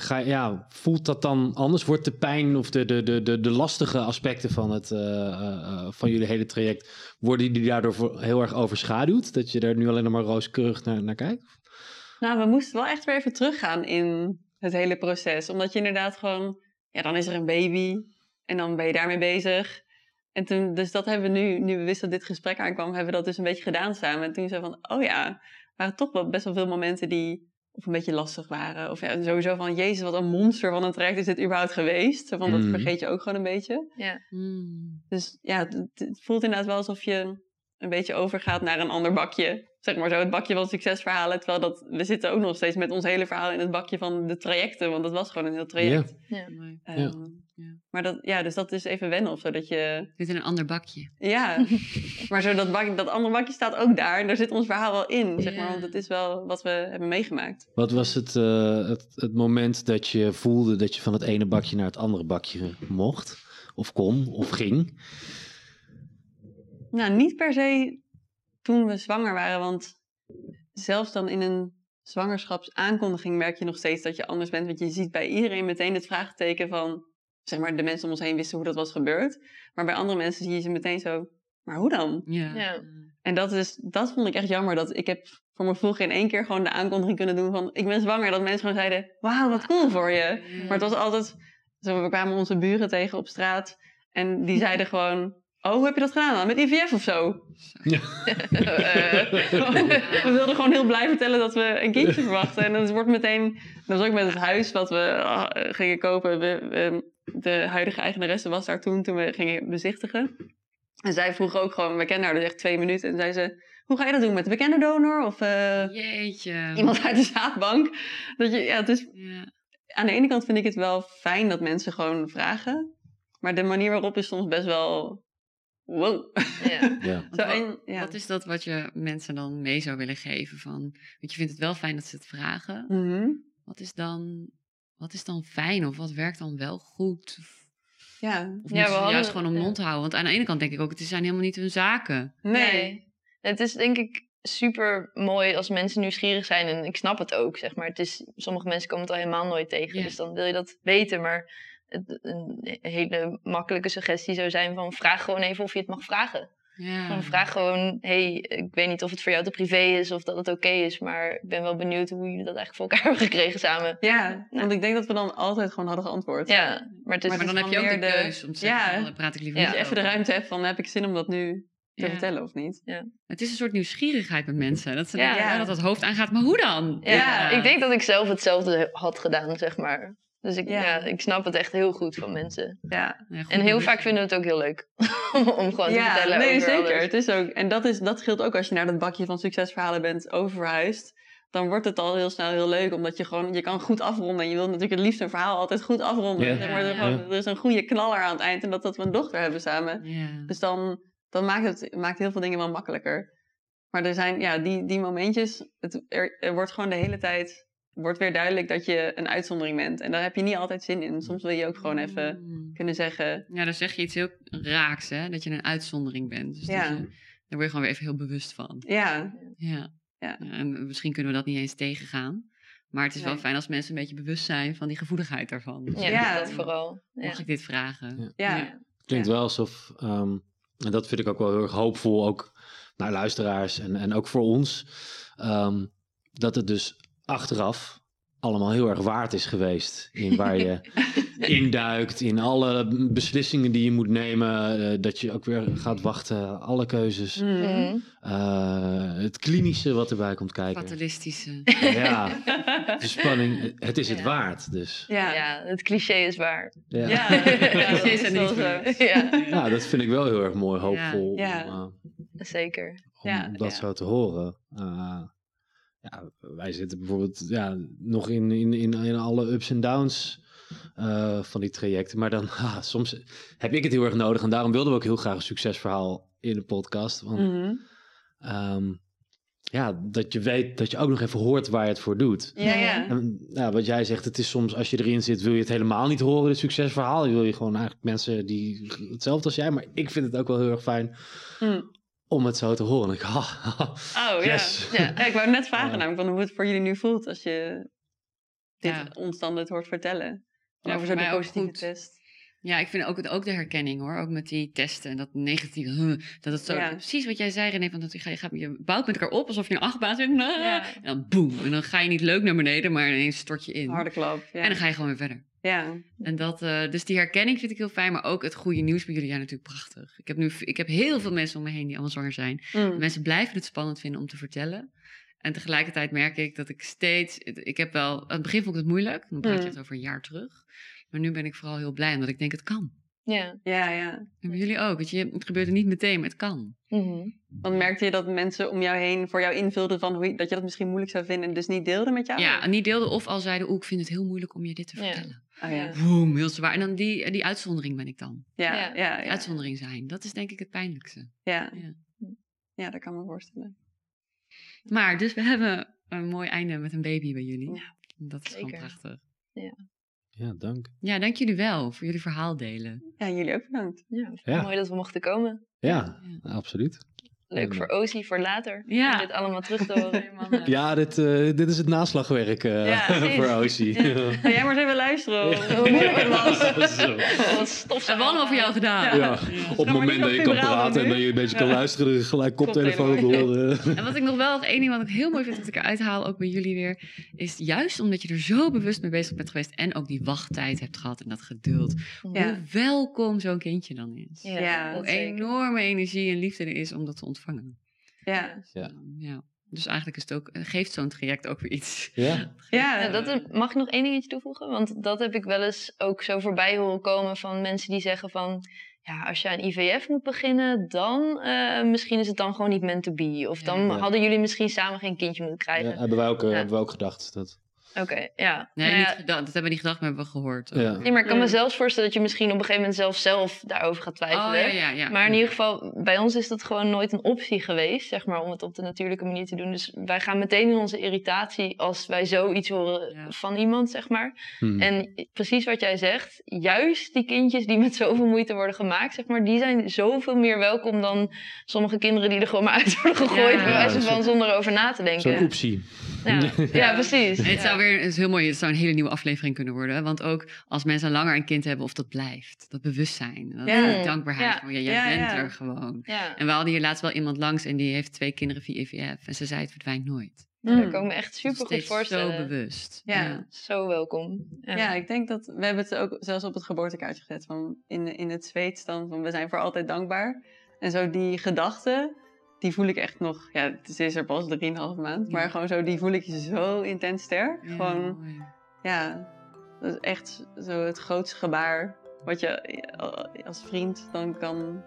ga, ja, voelt dat dan anders? Wordt de pijn of de, de, de, de, de lastige aspecten van, het, eh, eh, eh, van jullie hele traject, worden die daardoor heel erg overschaduwd? Dat je daar nu alleen nog maar rooskeurig naar, naar kijkt? Nou, we moesten wel echt weer even teruggaan in het hele proces. Omdat je inderdaad gewoon... Ja, dan is er een baby. En dan ben je daarmee bezig. En toen, dus dat hebben we nu, nu we wisten dat dit gesprek aankwam, hebben we dat dus een beetje gedaan samen. En toen zei van, oh ja, waren toch wel best wel veel momenten die of een beetje lastig waren. Of ja, sowieso van, jezus, wat een monster van een traject is dit überhaupt geweest. Van, dat Mhm. vergeet je ook gewoon een beetje. Mm. Dus ja, het, het voelt inderdaad wel alsof je een beetje overgaat naar een ander bakje. Zeg maar zo, het bakje van succesverhalen. Terwijl dat, we zitten ook nog steeds met ons hele verhaal in het bakje van de trajecten. Want dat was gewoon een heel traject. Ehm, Ja. Ja. Maar dat, ja, dus dat is even wennen of zo. Dat je, Zit in een ander bakje. ja, maar zo dat, bak, dat andere bakje staat ook daar. En daar zit ons verhaal wel in, zeg maar. Ja. Want het is wel wat we hebben meegemaakt. Wat was het, eh, het, het moment dat je voelde dat je van het ene bakje naar het andere bakje mocht? Of kon, of ging? Nou, niet per se toen we zwanger waren. Want zelfs dan in een zwangerschapsaankondiging merk je nog steeds dat je anders bent. Want je ziet bij iedereen meteen het vraagteken van... Zeg maar, de mensen om ons heen wisten hoe dat was gebeurd. Maar bij andere mensen zie je ze meteen zo... Maar hoe dan? Ja. Ja. En dat, is, dat vond ik echt jammer. Dat ik heb voor mijn gevoel geen één keer gewoon de aankondiging kunnen doen van... Ik ben zwanger. Dat mensen gewoon zeiden... Wauw, wat cool voor je. Maar het was altijd... Zo, we kwamen onze buren tegen op straat. En die zeiden gewoon... Oh, hoe heb je dat gedaan dan? Met IVF of zo? Eh, we wilden gewoon heel blij vertellen dat we een kindje verwachten. En het wordt meteen... Dat was ook met het huis wat we ah, gingen kopen. We, we- de huidige eigenaresse was daar toen, toen we gingen bezichtigen. En zij vroeg ook gewoon... We kennen haar dus echt twee minuten. En zei ze... Hoe ga je dat doen? Met een bekende donor? Of eh, Jeetje. iemand uit de zaadbank? Dat je, ja, het is Ja. aan de ene kant vind ik het wel fijn dat mensen gewoon vragen. Maar de manier waarop is soms best wel. Wow. Ja. Ja. Zo, en, ja. wat is dat wat je mensen dan mee zou willen geven? Van, want je vindt het wel fijn dat ze het vragen. Mhm. Wat is dan, wat is dan fijn of wat werkt dan wel goed? Of, Ja. of Ja, we ze hadden- juist gewoon om ja. mond houden? Want aan de ene kant denk ik ook, het zijn helemaal niet hun zaken. Nee. Het is denk ik super mooi als mensen nieuwsgierig zijn. En ik snap het ook, zeg maar. Het is, sommige mensen komen het al helemaal nooit tegen. Ja. Dus dan wil je dat weten. Maar een hele makkelijke suggestie zou zijn van... vraag gewoon even of je het mag vragen. Ja. Vraag gewoon... hey, ik weet niet of het voor jou te privé is of dat het oké is... maar ik ben wel benieuwd hoe jullie dat eigenlijk voor elkaar hebben gekregen samen. Ja, want ik denk dat we dan altijd gewoon hadden geantwoord. Ja, maar het is... Maar het dan heb je ook de keus om te zeggen, Ja. van, daar praat ik liever Ja. niet Dat je even de ruimte hebt van heb ik zin om dat nu te Ja. vertellen of niet. Het is een soort nieuwsgierigheid met mensen. Dat ze Ja. denken, ja, dat het hoofd aangaat, maar hoe dan? Ja, Ja. ik denk dat ik zelf hetzelfde had gedaan, zeg maar. Dus ik, Ja. ja. ik snap het echt heel goed van mensen. Ja, En heel vaak vinden we het ook heel leuk om, gewoon te ja vertellen nee, over zeker. alles. Het is ook, en dat, is, dat scheelt ook als je naar dat bakje van succesverhalen bent oververhuisd. Dan wordt het al heel snel heel leuk, omdat je gewoon, je kan goed afronden. En je wilt natuurlijk het liefst een verhaal altijd goed afronden. Maar, er, gewoon- er is een goede knaller aan het eind en dat, dat we een dochter hebben samen. Ja. Dus dan, dan maakt het maakt heel veel dingen wel makkelijker. Maar er zijn, ja, die, die momentjes, het, er, er wordt gewoon de hele tijd, wordt weer duidelijk dat je een uitzondering bent. En daar heb je niet altijd zin in. Soms wil je ook gewoon even Mm. kunnen zeggen, Ja, dan zeg je iets heel raaks, hè? Dat je een uitzondering bent. Dus Ja. dat je- daar word je gewoon weer even heel bewust van. ja, Ja. Ja. en misschien kunnen we dat niet eens tegengaan. Maar het is wel fijn als mensen een beetje bewust zijn van die gevoeligheid daarvan. Dus Ja, Ja. dat vooral. Ja. Mag ik dit vragen? ja. Ja. Klinkt Ja. wel alsof, ehm, en dat vind ik ook wel heel erg hoopvol, ook naar luisteraars en, en ook voor ons, ehm, dat het dus achteraf allemaal heel erg waard is geweest. In waar je induikt, in alle beslissingen die je moet nemen, eh, dat je ook weer gaat wachten, alle keuzes, Mhm. Mhm. eh, het klinische wat erbij komt kijken. Fatalistische. Ja, de spanning, het is het waard dus. Ja. Ja, het cliché is waar. Ja. Ja, ja, dat Clichés is niet zo. ja, Ja, dat vind ik wel heel erg mooi, hoopvol Ja. Om, eh, zeker. om Ja, dat ja. zo te horen. Ja, wij zitten bijvoorbeeld ja, nog in, in, in, in alle ups en downs eh, van die trajecten. Maar dan, ah, soms heb ik het heel erg nodig. En daarom wilden we ook heel graag een succesverhaal in de podcast. Want Mhm. ehm, ja, dat je weet dat je ook nog even hoort waar je het voor doet. Ja, ja. En, ja, wat jij zegt, het is soms als je erin zit, wil je het helemaal niet horen, het succesverhaal. Je wil je gewoon eigenlijk mensen die hetzelfde als jij. Maar ik vind het ook wel heel erg fijn Mm. Om het zo te horen. Ik, Oh, yes. ja. ja. Ik wou net vragen namelijk van hoe het voor jullie nu voelt als je dit Ja. ons dan het hoort vertellen. Ja, over voor zo de mij ook positieve goed. test. Ja, ik vind ook, het, ook de herkenning hoor. Ook met die testen en dat negatieve. huh, dat het zo. Ja. Precies wat jij zei, René. Van dat je, gaat- je, gaat, je bouwt met elkaar op alsof je een achtbaan zit. Ja. En dan boem. En dan ga je niet leuk naar beneden, maar ineens stort je in. Harde klap. Ja. En dan ga je gewoon weer verder. Ja. En dat, eh, dus die herkenning vind ik heel fijn, maar ook het goede nieuws bij jullie, ja, natuurlijk prachtig. Ik heb nu, ik heb heel veel mensen om me heen die allemaal zwanger zijn. Mm. Mensen blijven het spannend vinden om te vertellen. En tegelijkertijd merk ik dat ik steeds, ik heb wel, aan het begin vond ik het moeilijk, dan praat je Mm. het over een jaar terug. Maar nu ben ik vooral heel blij, omdat ik denk, het kan. Ja. Ja, ja. En bij jullie ook, weet je, het gebeurt er niet meteen, maar het kan. Mhm. Want merkte je dat mensen om jou heen voor jou invulden van hoe dat je dat misschien moeilijk zou vinden en dus niet deelden met jou? Ja, en die deelden of al zeiden, oeh, ik vind het heel moeilijk om je dit te Ja. vertellen. Oh, ja. Boem, heel zwaar. En dan die, die uitzondering ben ik dan. Ja, Ja. ja, ja, ja. uitzondering zijn, dat is denk ik het pijnlijkste. Ja. Ja. Ja, dat kan me voorstellen. Maar, dus we hebben een mooi einde met een baby bij jullie. Ja, dat is zeker. gewoon prachtig. Ja, dank. Ja, dank jullie wel voor jullie verhaal delen. Ja, jullie ook bedankt. Ja, Ja. mooi dat we mochten komen. Ja, Ja. absoluut. Leuk En, voor Ozie voor later. Ja. Om dit allemaal terug te horen. Ja, dit, eh, dit is het naslagwerk eh, Ja, voor Ocie. Ga jij maar eens even luisteren hoor. Ja. hoe moeilijk het was. Zo. Oh, wat stof We hebben allemaal voor jou gedaan. Ja, op het moment dat je kan praten en dat je een beetje kan Ja. luisteren, gelijk koptelefoon op Koptelefoon. de oren. En wat ik nog wel, één ding wat ik heel mooi vind dat ik eruit haal, ook bij jullie weer, is juist omdat je er zo bewust mee bezig bent geweest en ook die wachttijd hebt gehad en dat geduld, Ja. hoe welkom zo'n kindje dan is. Ja, Ja, Hoe enorme energie en liefde er is om dat te ontvangen. Ja. Ja. ja. Dus eigenlijk is het ook, geeft zo'n traject ook weer iets. Ja, Ja, Ja, dat, mag ik nog één dingetje toevoegen? Want dat heb ik wel eens ook zo voorbij horen komen van mensen die zeggen van... Ja, als je aan IVF moet beginnen, dan eh, misschien is het dan gewoon niet meant to be. Of dan Ja. hadden jullie misschien samen geen kindje moeten ja, krijgen. hebben, wij ook, eh, Ja. hebben we ook gedacht. Dat, Oké, ja. Nee, Nou niet gedacht, dat hebben we niet gedacht, maar hebben we gehoord. Ja. nee, maar ik kan me Mm. zelfs voorstellen dat je misschien op een gegeven moment zelf, zelf daarover gaat Oh, twijfelen. ja, ja, ja. Maar in ieder geval, bij ons is dat gewoon nooit een optie geweest, zeg maar, om het op de natuurlijke manier te doen. Dus wij gaan meteen in onze irritatie als wij zoiets horen Ja. van iemand, zeg maar. hmm. En precies wat jij zegt, juist die kindjes die met zoveel moeite worden gemaakt, zeg maar, die zijn zoveel meer welkom dan sommige kinderen die er gewoon maar uit worden gegooid, Ja, bij wijze ja, van, zo- zonder over na te denken. Zo'n oepsie. Ja, ja, precies. Het Ja. zou weer, het is heel mooi, het zou een hele nieuwe aflevering kunnen worden. Want ook als mensen langer een kind hebben of dat blijft. Dat bewustzijn, dat Ja. dankbaarheid. Ja. Van, ja, jij Ja, bent ja. er gewoon. Ja, En we hadden hier laatst wel iemand langs en die heeft twee kinderen via IVF. En ze zei het verdwijnt nooit. dat Mm. kan ik me echt super goed voorstellen. Zo bewust. Ja. Zo welkom. Ja. Ja, ik denk dat we hebben het ook zelfs op het geboortekaartje gezet. Van in, in het dan van we zijn voor altijd dankbaar. En zo die gedachte, die voel ik echt nog. Ja, het is er pas 3,5 maand. Maar Ja. gewoon zo, die voel ik zo intens sterk. Ja, Gewoon, mooi. ja, dat is echt zo het grootste gebaar. Wat je als vriend dan kan,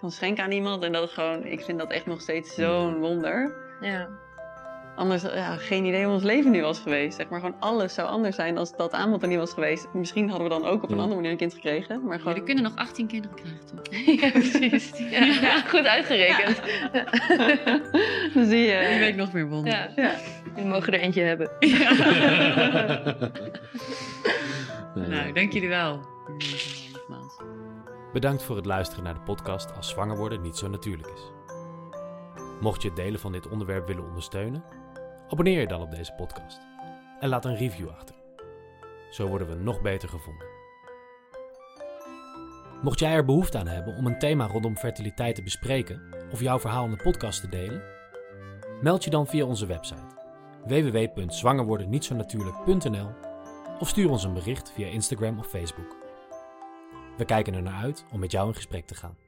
kan schenken aan iemand. En dat is gewoon, ik vind dat echt nog steeds zo'n wonder. Ja. Anders, ja, geen idee hoe ons leven nu was geweest. Zeg maar gewoon alles zou anders zijn als dat aanbod er niet was geweest. Misschien hadden we dan ook op een Ja. andere manier een kind gekregen. Maar gewoon... Jullie kunnen nog 18 kinderen krijgen, toch? ja, precies. Ja, goed uitgerekend. dan zie je. weet nog meer wonderen. Ja. Ja. Jullie mogen er eentje hebben. Nou, dank jullie wel. Bedankt voor het luisteren naar de podcast Als zwanger worden niet zo natuurlijk is. Mocht je het delen van dit onderwerp willen ondersteunen, abonneer je dan op deze podcast en laat een review achter. Zo worden we nog beter gevonden. Mocht jij er behoefte aan hebben om een thema rondom fertiliteit te bespreken of jouw verhaal in de podcast te delen, meld je dan via onze website www.zwangerwordennietzonatuurlijk.nl of stuur ons een bericht via Instagram of Facebook. We kijken er naar uit om met jou in gesprek te gaan.